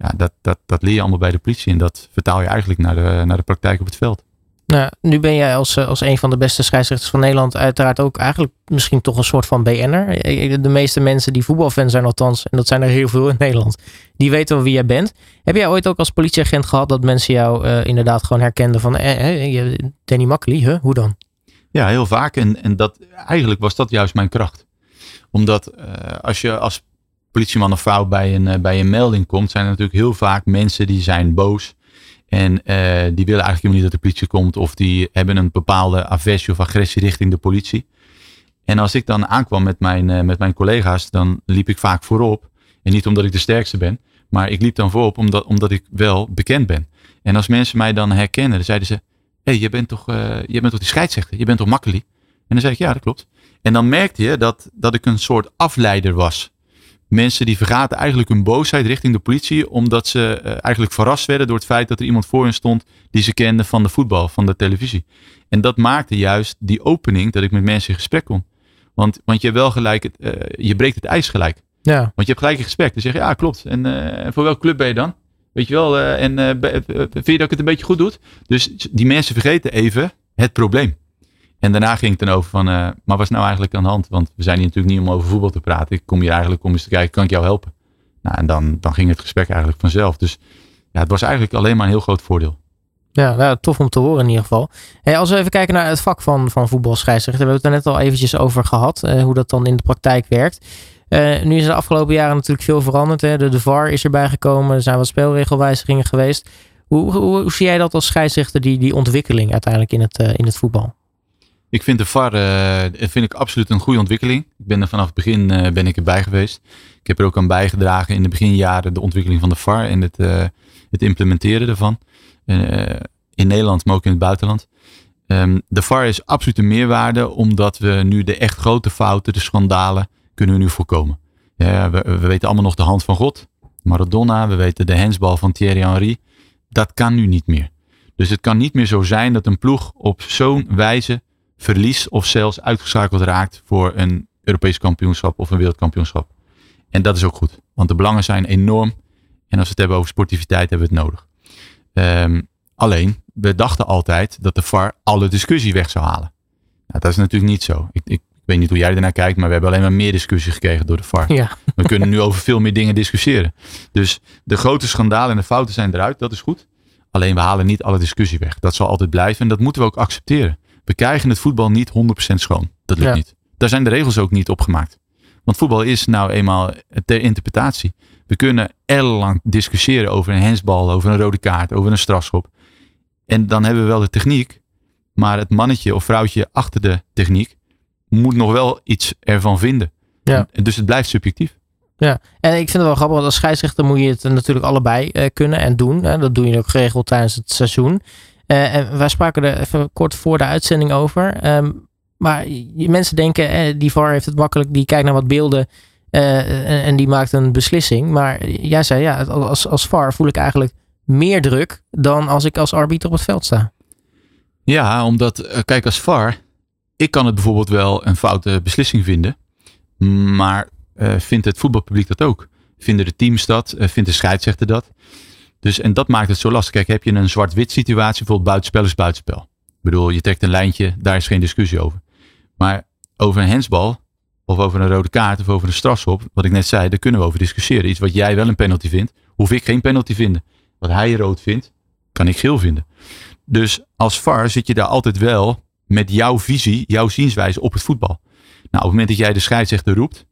ja, dat, dat, dat leer je allemaal bij de politie en dat vertaal je eigenlijk naar de, naar de praktijk op het veld. Nou, nu ben jij als, als een van de beste scheidsrechters van Nederland uiteraard ook eigenlijk misschien toch een soort van BN'er. De meeste mensen die voetbalfan zijn althans, en dat zijn er heel veel in Nederland, die weten wel wie jij bent. Heb jij ooit ook als politieagent gehad dat mensen jou inderdaad gewoon herkenden van eh, eh, Danny Makkely, huh? hoe dan? Ja, heel vaak. En, en dat, eigenlijk was dat juist mijn kracht. Omdat uh, als je als politieman of vrouw bij een, eh, bij een melding komt, zijn er natuurlijk heel vaak mensen die zijn boos. En uh, die willen eigenlijk helemaal niet dat de politie komt. Of die hebben een bepaalde aversie of agressie richting de politie. En als ik dan aankwam met mijn, met mijn collega's, dan liep ik vaak voorop. En niet omdat ik de sterkste ben. Maar ik liep dan voorop omdat, omdat ik wel bekend ben. En als mensen mij dan herkennen, dan zeiden ze... Hé, hey, je, bent toch, uh, je bent toch die scheidsrechter? Je bent toch makkelijk? En dan zei ik, ja, dat klopt. En dan merkte je dat, dat ik een soort afleider was mensen die vergaten eigenlijk hun boosheid richting de politie. Omdat ze uh, eigenlijk verrast werden door het feit dat er iemand voor hen stond die ze kenden van de voetbal, van de televisie. En dat maakte juist die opening dat ik met mensen in gesprek kon. Want, want je wel gelijk, het, uh, je breekt het ijs gelijk. Ja. Want je hebt gelijk een gesprek. Dan zeg je, ja klopt. En uh, voor welke club ben je dan? Weet je wel, en vind je dat ik het een beetje goed doe? Dus die mensen vergeten even het probleem. En daarna ging het dan over van, maar wat is nou eigenlijk aan de hand? Want we zijn hier natuurlijk niet om over voetbal te praten. Ik kom hier eigenlijk om eens te kijken, kan ik jou helpen? Nou, en dan, dan ging het gesprek eigenlijk vanzelf. Dus ja, het was eigenlijk alleen maar een heel groot voordeel. Ja, nou, tof om te horen in ieder geval. Als we even kijken naar het vak van, van voetbalscheidsrechter. We hebben het er net al eventjes over gehad. Hoe dat dan in de praktijk werkt. Uh, nu is de afgelopen jaren natuurlijk veel veranderd. Hè? De, VAR is erbij gekomen. Er zijn wat spelregelwijzigingen geweest. Hoe, hoe, zie jij dat als scheidsrechter, die, die ontwikkeling uiteindelijk in het, uh, in het voetbal? Ik vind de VAR uh, vind ik absoluut een goede ontwikkeling. Ik ben er vanaf het begin ben ik erbij geweest. Ik heb er ook aan bijgedragen in de beginjaren de ontwikkeling van de VAR en het, het implementeren ervan. in Nederland, maar ook in het buitenland. Um, de VAR is absoluut een meerwaarde omdat we nu de echt grote fouten, de schandalen, kunnen we nu voorkomen. Ja, we, we weten allemaal nog de hand van God, Maradona, we weten de hensbal van Thierry Henry. Dat kan nu niet meer. Dus het kan niet meer zo zijn dat een ploeg op zo'n wijze verliest of zelfs uitgeschakeld raakt voor een Europees kampioenschap of een wereldkampioenschap. En dat is ook goed, want de belangen zijn enorm. En als we het hebben over sportiviteit, hebben we het nodig. Um, alleen, we dachten altijd dat de VAR alle discussie weg zou halen. Nou, dat is natuurlijk niet zo. Ik weet niet hoe jij ernaar kijkt, maar we hebben alleen maar meer discussie gekregen door de VAR. Ja. We kunnen nu over veel meer dingen discussiëren. Dus de grote schandalen en de fouten zijn eruit, dat is goed. Alleen we halen niet alle discussie weg. Dat zal altijd blijven en dat moeten we ook accepteren. We krijgen het voetbal niet 100% schoon. Dat lukt niet. Daar zijn de regels ook niet op gemaakt. Want voetbal is nou eenmaal ter interpretatie. We kunnen ellenlang discussiëren over een hensbal, over een rode kaart, over een strafschop. En dan hebben we wel de techniek. Maar het mannetje of vrouwtje achter de techniek moet nog wel iets ervan vinden. Ja. En dus het blijft subjectief. Ja, en ik vind het wel grappig, want als scheidsrechter moet je het natuurlijk allebei uh, kunnen en doen. Hè. Dat doe je ook geregeld tijdens het seizoen. Uh, en wij spraken er even kort voor de uitzending over. Um, maar mensen denken, eh, die VAR heeft het makkelijk, die kijkt naar wat beelden uh, en, en, die maakt een beslissing. Maar jij zei, ja, als, als VAR voel ik eigenlijk meer druk dan als ik als arbiter op het veld sta. Ja, omdat, eh, kijk, als VAR, ik kan het bijvoorbeeld wel een foute beslissing vinden. Maar uh, vindt het voetbalpubliek dat ook? Vinden de teams dat? Uh, vindt de scheidsrechter dat? Dus, en dat maakt het zo lastig. Kijk, heb je een zwart-wit situatie, bijvoorbeeld buitenspel is buitenspel. Ik bedoel, je trekt een lijntje, daar is geen discussie over. Maar over een hensbal, of over een rode kaart, of over een strafschop, wat ik net zei, daar kunnen we over discussiëren. Iets wat jij wel een penalty vindt, hoef ik geen penalty vinden. Wat hij rood vindt, kan ik geel vinden. Dus als VAR zit je daar altijd wel met jouw visie, jouw zienswijze op het voetbal. Nou, op het moment dat jij de scheidsrechter roept,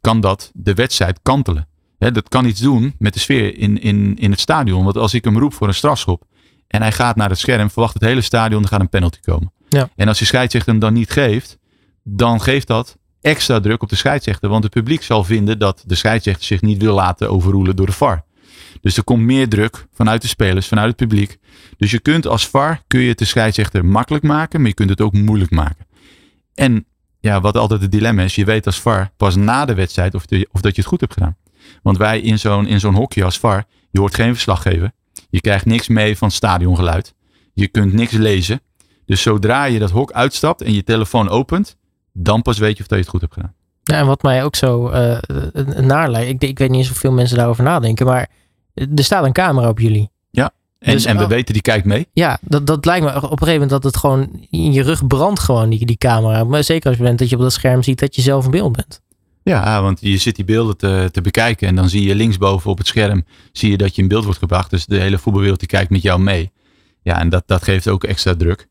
kan dat de wedstrijd kantelen. dat kan iets doen met de sfeer in, in, in het stadion. Want als ik hem roep voor een strafschop en hij gaat naar het scherm, verwacht het hele stadion, er gaat een penalty komen. Ja. En als die scheidsrechter hem dan niet geeft, dan geeft dat extra druk op de scheidsrechter. Want het publiek zal vinden dat de scheidsrechter zich niet wil laten overroelen door de VAR. Dus er komt meer druk vanuit de spelers, vanuit het publiek. Dus je kunt als VAR, kun je het de scheidsrechter makkelijk maken, maar je kunt het ook moeilijk maken. En ja, wat altijd het dilemma is, je weet als VAR pas na de wedstrijd of, of dat je het goed hebt gedaan. Want wij in zo'n in zo'n hokje als VAR, je hoort geen verslag geven. Je krijgt niks mee van stadiongeluid. Je kunt niks lezen. Dus zodra je dat hok uitstapt en je telefoon opent, dan pas weet je of dat je het goed hebt gedaan. Ja, en wat mij ook zo uh, naar lijkt, ik, ik weet niet eens hoeveel mensen daarover nadenken, maar er staat een camera op jullie. Ja, en, dus, en we weten die kijkt mee. Ja, dat, dat lijkt me op een gegeven moment dat het gewoon in je rug brandt gewoon, die, die camera. Maar zeker als je bent dat je op dat scherm ziet dat je zelf een beeld bent. Ja, want je zit die beelden te, te bekijken en dan zie je linksboven op het scherm zie je dat je in beeld wordt gebracht. Dus de hele voetbalwereld die kijkt met jou mee. Ja, en dat, dat geeft ook extra druk.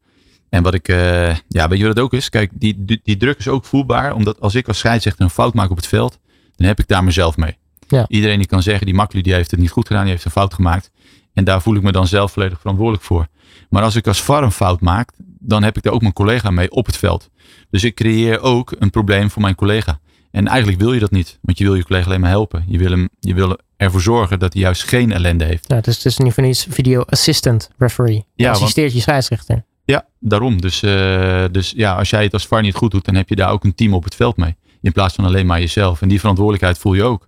En wat ik, uh, ja, weet je wat het ook is? Kijk, die, die, die, druk is ook voelbaar, omdat als ik als scheidsrechter een fout maak op het veld, dan heb ik daar mezelf mee. Ja. Iedereen die kan zeggen, die Maklu die heeft het niet goed gedaan, die heeft een fout gemaakt. En daar voel ik me dan zelf volledig verantwoordelijk voor. Maar als ik als VAR een fout maak, dan heb ik daar ook mijn collega mee op het veld. Dus ik creëer ook een probleem voor mijn collega. En eigenlijk wil je dat niet, want je wil je collega alleen maar helpen. Je wil, hem, je wil ervoor zorgen dat hij juist geen ellende heeft. Ja, dus het is niet van iets video assistant referee. Ja, assisteert want, je scheidsrechter. Ja, daarom. Dus, uh, dus ja, als jij het als VAR niet goed doet, dan heb je daar ook een team op het veld mee. In plaats van alleen maar jezelf. En die verantwoordelijkheid voel je ook.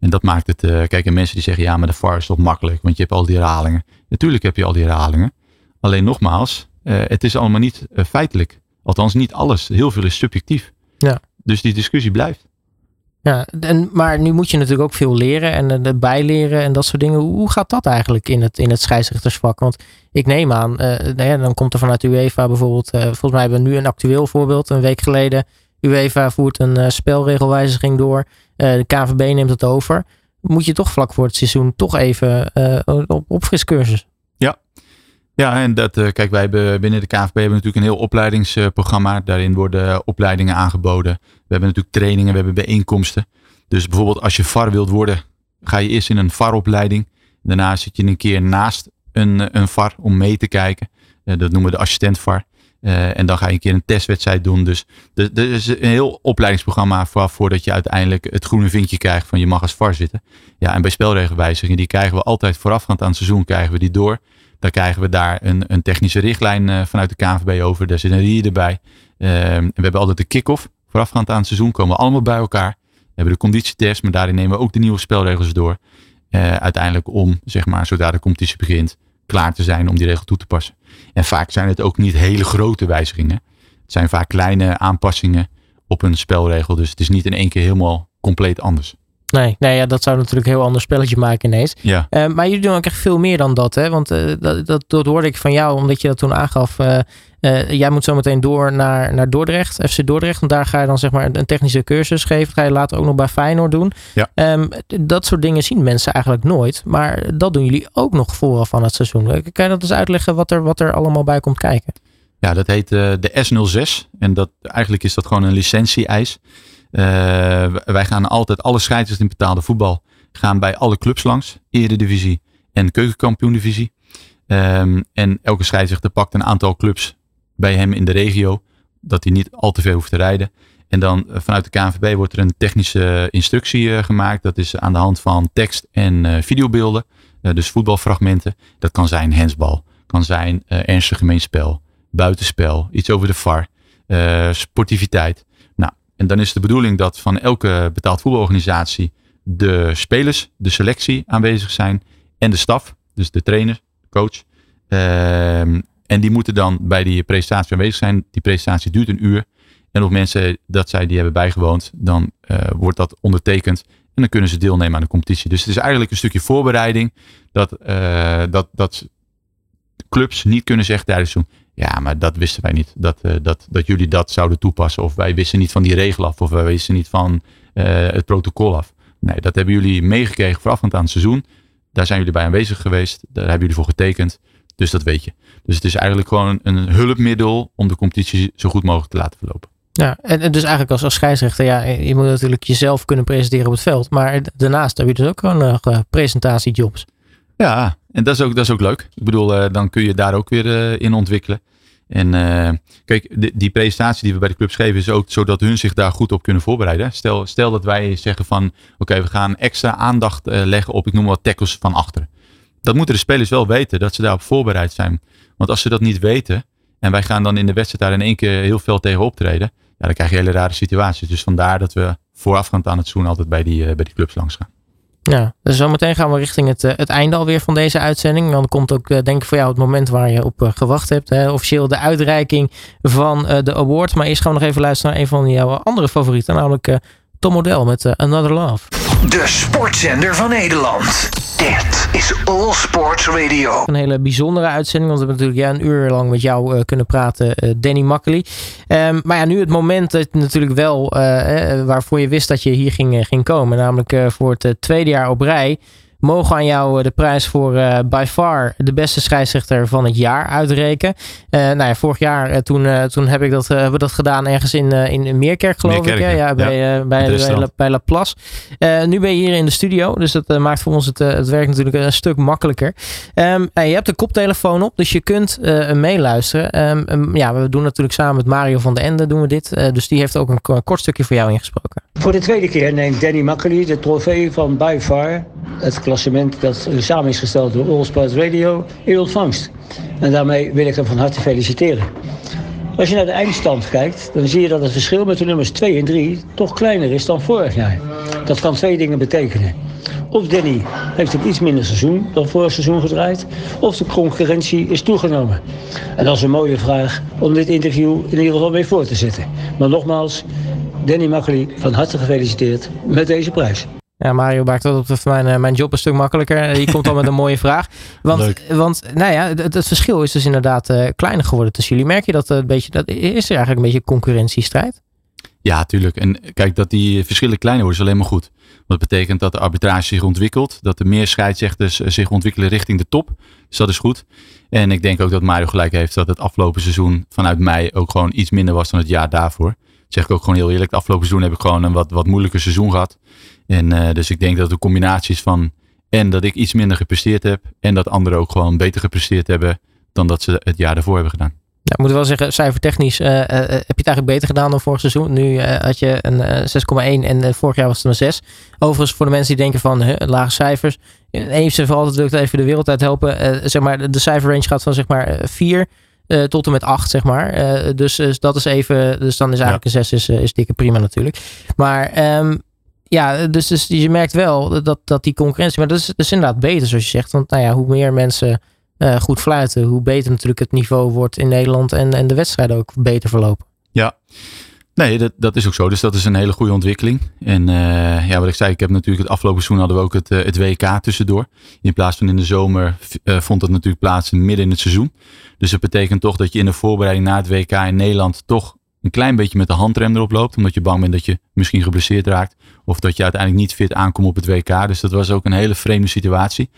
En dat maakt het, uh, kijk, en mensen die zeggen, ja, maar de VAR is toch makkelijk, want je hebt al die herhalingen. Natuurlijk heb je al die herhalingen. Alleen nogmaals, uh, het is allemaal niet uh, feitelijk. Althans, niet alles. Heel veel is subjectief. Ja. Dus die discussie blijft. Ja, en, maar nu moet je natuurlijk ook veel leren en uh, bijleren en dat soort dingen. Hoe gaat dat eigenlijk in het, in het scheidsrechtersvak? Want ik neem aan, nou ja, dan komt er vanuit UEFA bijvoorbeeld, volgens mij hebben we nu een actueel voorbeeld, een week geleden. UEFA voert een spelregelwijziging door. Eh, de KVB neemt het over. Moet je toch vlak voor het seizoen toch even uh, op opfriscursus. Ja. Ja, en dat, uh, kijk, wij hebben binnen de KVB hebben natuurlijk een heel opleidingsprogramma. Daarin worden opleidingen aangeboden. We hebben natuurlijk trainingen, we hebben bijeenkomsten. Dus bijvoorbeeld als je VAR wilt worden, ga je eerst in een VAR-opleiding. Daarna zit je een keer naast een, een VAR om mee te kijken. dat noemen we de assistent VAR. Uh, en dan ga je een keer een testwedstrijd doen. Dus er is een heel opleidingsprogramma voor, voordat je uiteindelijk het groene vinkje krijgt van je mag als VAR zitten. Ja, en bij spelregelwijzigingen, die krijgen we altijd voorafgaand aan het seizoen, krijgen we die door. Dan krijgen we daar een, een technische richtlijn uh, vanuit de KNVB over. Daar zit een rier erbij. Uh, we hebben altijd de kick-off voorafgaand aan het seizoen. Komen we allemaal bij elkaar. We hebben de conditietest, maar daarin nemen we ook de nieuwe spelregels door. Uiteindelijk om, zeg maar, zodra de competitie begint, klaar te zijn om die regel toe te passen. En vaak zijn het ook niet hele grote wijzigingen. Het zijn vaak kleine aanpassingen op een spelregel. Dus het is niet in één keer helemaal compleet anders. Nee, nee ja, dat zou natuurlijk een heel ander spelletje maken ineens. Ja. Uh, maar jullie doen ook echt veel meer dan dat. Hè? Want uh, dat, dat, dat, hoorde ik van jou, omdat je dat toen aangaf. Uh, jij moet zo meteen door naar, naar Dordrecht, FC Dordrecht. Want daar ga je dan zeg maar een technische cursus geven. Dat ga je later ook nog bij Feyenoord doen. Ja. Um, dat soort dingen zien mensen eigenlijk nooit. Maar dat doen jullie ook nog vooraf van het seizoen. Kan je dat eens uitleggen wat er, wat er allemaal bij komt kijken? Ja, dat heet de S06. En dat, eigenlijk is dat gewoon een licentie-eis. Uh, wij gaan altijd alle scheidsrechters in betaalde voetbal gaan bij alle clubs langs. Eredivisie en keukenkampioen-divisie. Um, en elke scheidsrechter pakt een aantal clubs bij hem in de regio. Dat hij niet al te veel hoeft te rijden. En dan uh, vanuit de KNVB wordt er een technische instructie uh, gemaakt. Dat is aan de hand van tekst en videobeelden. dus voetbalfragmenten. Dat kan zijn hensbal. Kan zijn ernstig gemeenspel. Buitenspel. Iets over de VAR. sportiviteit. En dan is de bedoeling dat van elke betaald voetbalorganisatie de spelers, de selectie aanwezig zijn en de staf, dus de trainer, de coach. Uh, en die moeten dan bij die presentatie aanwezig zijn. Die presentatie duurt een uur. En op mensen dat zij die hebben bijgewoond, dan wordt dat ondertekend. En dan kunnen ze deelnemen aan de competitie. Dus het is eigenlijk een stukje voorbereiding. Dat, dat, dat clubs niet kunnen zeggen tijdens zo'n ja, maar dat wisten wij niet. Dat, uh, dat, dat jullie dat zouden toepassen. Of wij wisten niet van die regel af. Of wij wisten niet van uh, het protocol af. Nee, dat hebben jullie meegekregen voorafgaand aan het seizoen. Daar zijn jullie bij aanwezig geweest. Daar hebben jullie voor getekend. Dus dat weet je. Dus het is eigenlijk gewoon een hulpmiddel om de competitie zo goed mogelijk te laten verlopen. Ja, en dus eigenlijk als, als scheidsrechter, ja, je moet natuurlijk jezelf kunnen presenteren op het veld. Maar daarnaast heb je dus ook gewoon uh, presentatiejobs. Ja, en dat is ook, dat is ook leuk. Ik bedoel, uh, dan kun je daar ook weer uh, in ontwikkelen. En uh, kijk, die presentatie die we bij de clubs geven is ook zodat hun zich daar goed op kunnen voorbereiden. Stel, stel dat wij zeggen van, oké, we gaan extra aandacht leggen op, ik noem wat tackles van achteren. Dat moeten de spelers wel weten, dat ze daarop voorbereid zijn. Want als ze dat niet weten, en wij gaan dan in de wedstrijd daar in één keer heel veel tegen optreden, ja, dan krijg je hele rare situaties. Dus vandaar dat we voorafgaand aan het zoen altijd bij die, bij die clubs langs gaan. Ja, dus zometeen gaan we richting het, het einde alweer van deze uitzending. Dan komt ook denk ik voor jou het moment waar je op gewacht hebt. Hè? Officieel de uitreiking van de award. Maar eerst gaan we nog even luisteren naar een van jouw andere favorieten. Namelijk Tom Model met Another Love. De sportzender van Nederland. Dit is All Sports Radio. Een hele bijzondere uitzending, want we hebben natuurlijk ja, een uur lang met jou uh, kunnen praten, uh, Danny Makkely. Um, maar ja, nu het moment dat natuurlijk wel waarvoor je wist dat je hier ging, ging komen, namelijk voor het tweede jaar op rij mogen aan jou de prijs voor uh, by far de beste scheidsrechter van het jaar uitrekenen. Uh, nou ja, vorig jaar toen, toen heb ik dat, hebben we dat gedaan ergens in, in Meerkerk geloof Meerkerk, ik. Ja, ja, bij, ja, bij, bij, La, bij La Place. nu ben je hier in de studio, dus dat maakt voor ons het, het werk natuurlijk een stuk makkelijker. Um, je hebt de koptelefoon op, dus je kunt meeluisteren. Um, ja, we doen natuurlijk samen met Mario van de Ende doen we dit. dus die heeft ook een kort stukje voor jou ingesproken. Voor de tweede keer neemt Danny Makkely de trofee van by far het klassement dat samen is gesteld door All Sports Radio in ontvangst. En daarmee wil ik hem van harte feliciteren. Als je naar de eindstand kijkt, dan zie je dat het verschil met de nummers 2 en 3 toch kleiner is dan vorig jaar. Dat kan twee dingen betekenen. Of Danny heeft een iets minder seizoen dan vorig seizoen gedraaid, of de concurrentie is toegenomen. En dat is een mooie vraag om dit interview in ieder geval mee voor te zetten. Maar nogmaals, Danny Makkely, van harte gefeliciteerd met deze prijs. Ja, Mario maakt dat op mijn, mijn job een stuk makkelijker. Je komt al met een mooie vraag. Want, Leuk. want nou ja, het, het, verschil is dus inderdaad uh, kleiner geworden tussen jullie. Merk je dat een beetje, dat, is er eigenlijk een beetje concurrentiestrijd? Ja, tuurlijk. En kijk, dat die verschillen kleiner worden is alleen maar goed. Want dat betekent dat de arbitrage zich ontwikkelt. Dat er meer scheidsrechters zich ontwikkelen richting de top. Dus dat is goed. En ik denk ook dat Mario gelijk heeft dat het afgelopen seizoen vanuit mei ook gewoon iets minder was dan het jaar daarvoor zeg ik ook gewoon heel eerlijk. Het afgelopen seizoen heb ik gewoon een wat, wat moeilijker seizoen gehad. En uh, dus ik denk dat de combinatie is van en dat ik iets minder gepresteerd heb. En dat anderen ook gewoon beter gepresteerd hebben dan dat ze het jaar daarvoor hebben gedaan. Ja, ik moet wel zeggen, cijfertechnisch uh, uh, heb je het eigenlijk beter gedaan dan vorig seizoen. Nu had je een 6,1 en vorig jaar was het een 6. Overigens, voor de mensen die denken van lage cijfers. Eens en voor altijd ik even de wereld uit helpen. zeg maar, de cijferrange gaat van zeg maar 4 uh, tot en met 8, zeg maar. Uh, dus, dus, dat is even. Dus dan is eigenlijk ja. een 6 is, is dikke prima natuurlijk. Maar um, ja, dus, dus je merkt wel dat, dat die concurrentie. Maar dat is, dat is inderdaad beter, zoals je zegt. Want nou ja, hoe meer mensen uh, goed fluiten, hoe beter natuurlijk het niveau wordt in Nederland en, en de wedstrijden ook beter verlopen. Ja. Nee, dat, dat is ook zo. Dus dat is een hele goede ontwikkeling. En uh, ja, wat ik zei, ik heb natuurlijk het afgelopen seizoen hadden we ook het, uh, het WK tussendoor. In plaats van in de zomer uh, vond dat natuurlijk plaats midden in het seizoen. Dus dat betekent toch dat je in de voorbereiding na het WK in Nederland toch een klein beetje met de handrem erop loopt. Omdat je bang bent dat je misschien geblesseerd raakt. Of dat je uiteindelijk niet fit aankomt op het WK. Dus dat was ook een hele vreemde situatie.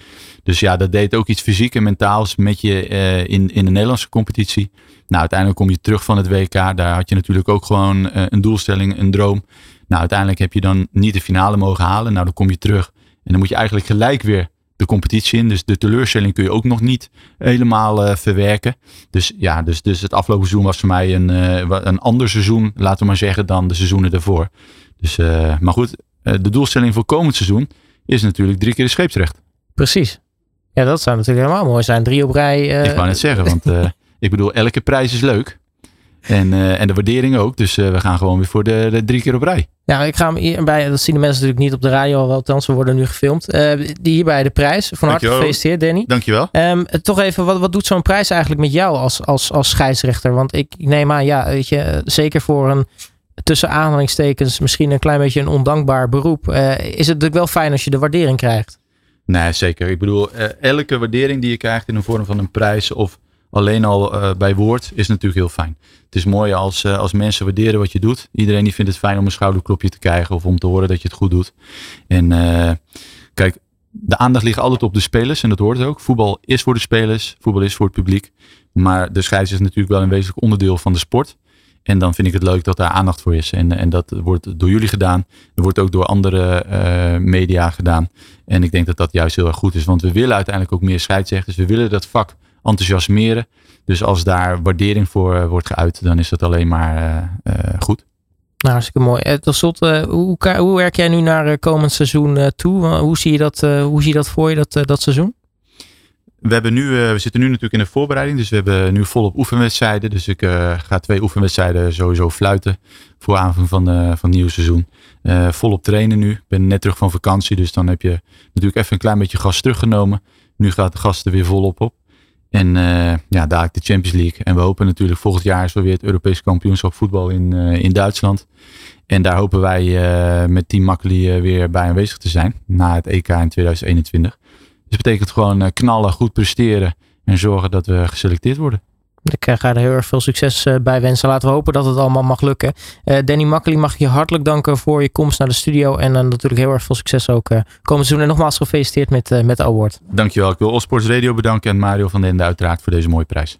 Dus ja, dat deed ook iets fysiek en mentaals met je uh, in, in de Nederlandse competitie. Nou, uiteindelijk kom je terug van het WK. Daar had je natuurlijk ook gewoon uh, een doelstelling, een droom. Nou, uiteindelijk heb je dan niet de finale mogen halen. Nou, dan kom je terug. En dan moet je eigenlijk gelijk weer de competitie in. Dus de teleurstelling kun je ook nog niet helemaal uh, verwerken. Dus ja, dus, dus het afgelopen seizoen was voor mij een, uh, een ander seizoen, laten we maar zeggen, dan de seizoenen daarvoor. Dus, uh, maar goed, de doelstelling voor komend seizoen is natuurlijk drie keer de scheepsrecht. Precies. Ja, dat zou natuurlijk helemaal mooi zijn. Drie op rij. Ik wou net zeggen, want ik bedoel, elke prijs is leuk. En, uh, en de waardering ook. Dus uh, we gaan gewoon weer voor de, de, drie keer op rij. Ja, ik ga hem hierbij, dat zien de mensen natuurlijk niet op de radio, althans we worden nu gefilmd. Uh, die hierbij de prijs. Van harte gefeliciteerd Danny. Dankjewel. Um, toch even, wat, wat doet zo'n prijs eigenlijk met jou als, als, als scheidsrechter? Want ik, ik neem aan, ja, weet je, zeker voor een tussen aanhalingstekens misschien een klein beetje een ondankbaar beroep. Uh, is het natuurlijk wel fijn als je de waardering krijgt. Nee, zeker. Ik bedoel, uh, elke waardering die je krijgt in de vorm van een prijs of alleen al uh, bij woord is natuurlijk heel fijn. Het is mooi als, als mensen waarderen wat je doet. Iedereen die vindt het fijn om een schouderklopje te krijgen of om te horen dat je het goed doet. En kijk, de aandacht ligt altijd op de spelers en dat hoort ook. Voetbal is voor de spelers, voetbal is voor het publiek. Maar de scheids is natuurlijk wel een wezenlijk onderdeel van de sport. En dan vind ik het leuk dat daar aandacht voor is. En, en dat wordt door jullie gedaan. Er wordt ook door andere media gedaan. En ik denk dat dat juist heel erg goed is. Want we willen uiteindelijk ook meer scheidsrechters. We willen dat vak enthousiasmeren. Dus als daar waardering voor uh, wordt geuit, dan is dat alleen maar uh, goed. Nou, hartstikke mooi. Tot slot, hoe, hoe werk jij nu naar komend seizoen toe? hoe, zie je dat, hoe zie je dat voor je, dat, dat seizoen? We, hebben nu, uh, we zitten nu natuurlijk in de voorbereiding. Dus we hebben nu volop oefenwedstrijden. Dus ik uh, ga twee oefenwedstrijden sowieso fluiten. Voor aanvang van, uh, van het nieuwe seizoen. volop trainen nu. Ik ben net terug van vakantie. Dus dan heb je natuurlijk even een klein beetje gas teruggenomen. Nu gaat de gas er weer volop op. En ja, daar de Champions League. En we hopen natuurlijk volgend jaar is weer het Europees kampioenschap voetbal in, in Duitsland. En daar hopen wij met Team Makkeli weer bij aanwezig te zijn. Na het EK in 2021. Dus dat betekent gewoon eh, knallen, goed presteren en zorgen dat we geselecteerd worden. Ik ga er heel erg veel succes eh, bij wensen. Laten we hopen dat het allemaal mag lukken. Uh, Danny Makkely, mag je hartelijk danken voor je komst naar de studio. En dan natuurlijk heel erg veel succes ook uh, komend seizoen. En nogmaals gefeliciteerd met, met award. Dankjewel. Ik wil Allsports Radio bedanken en Mario van den Ende uiteraard voor deze mooie prijs.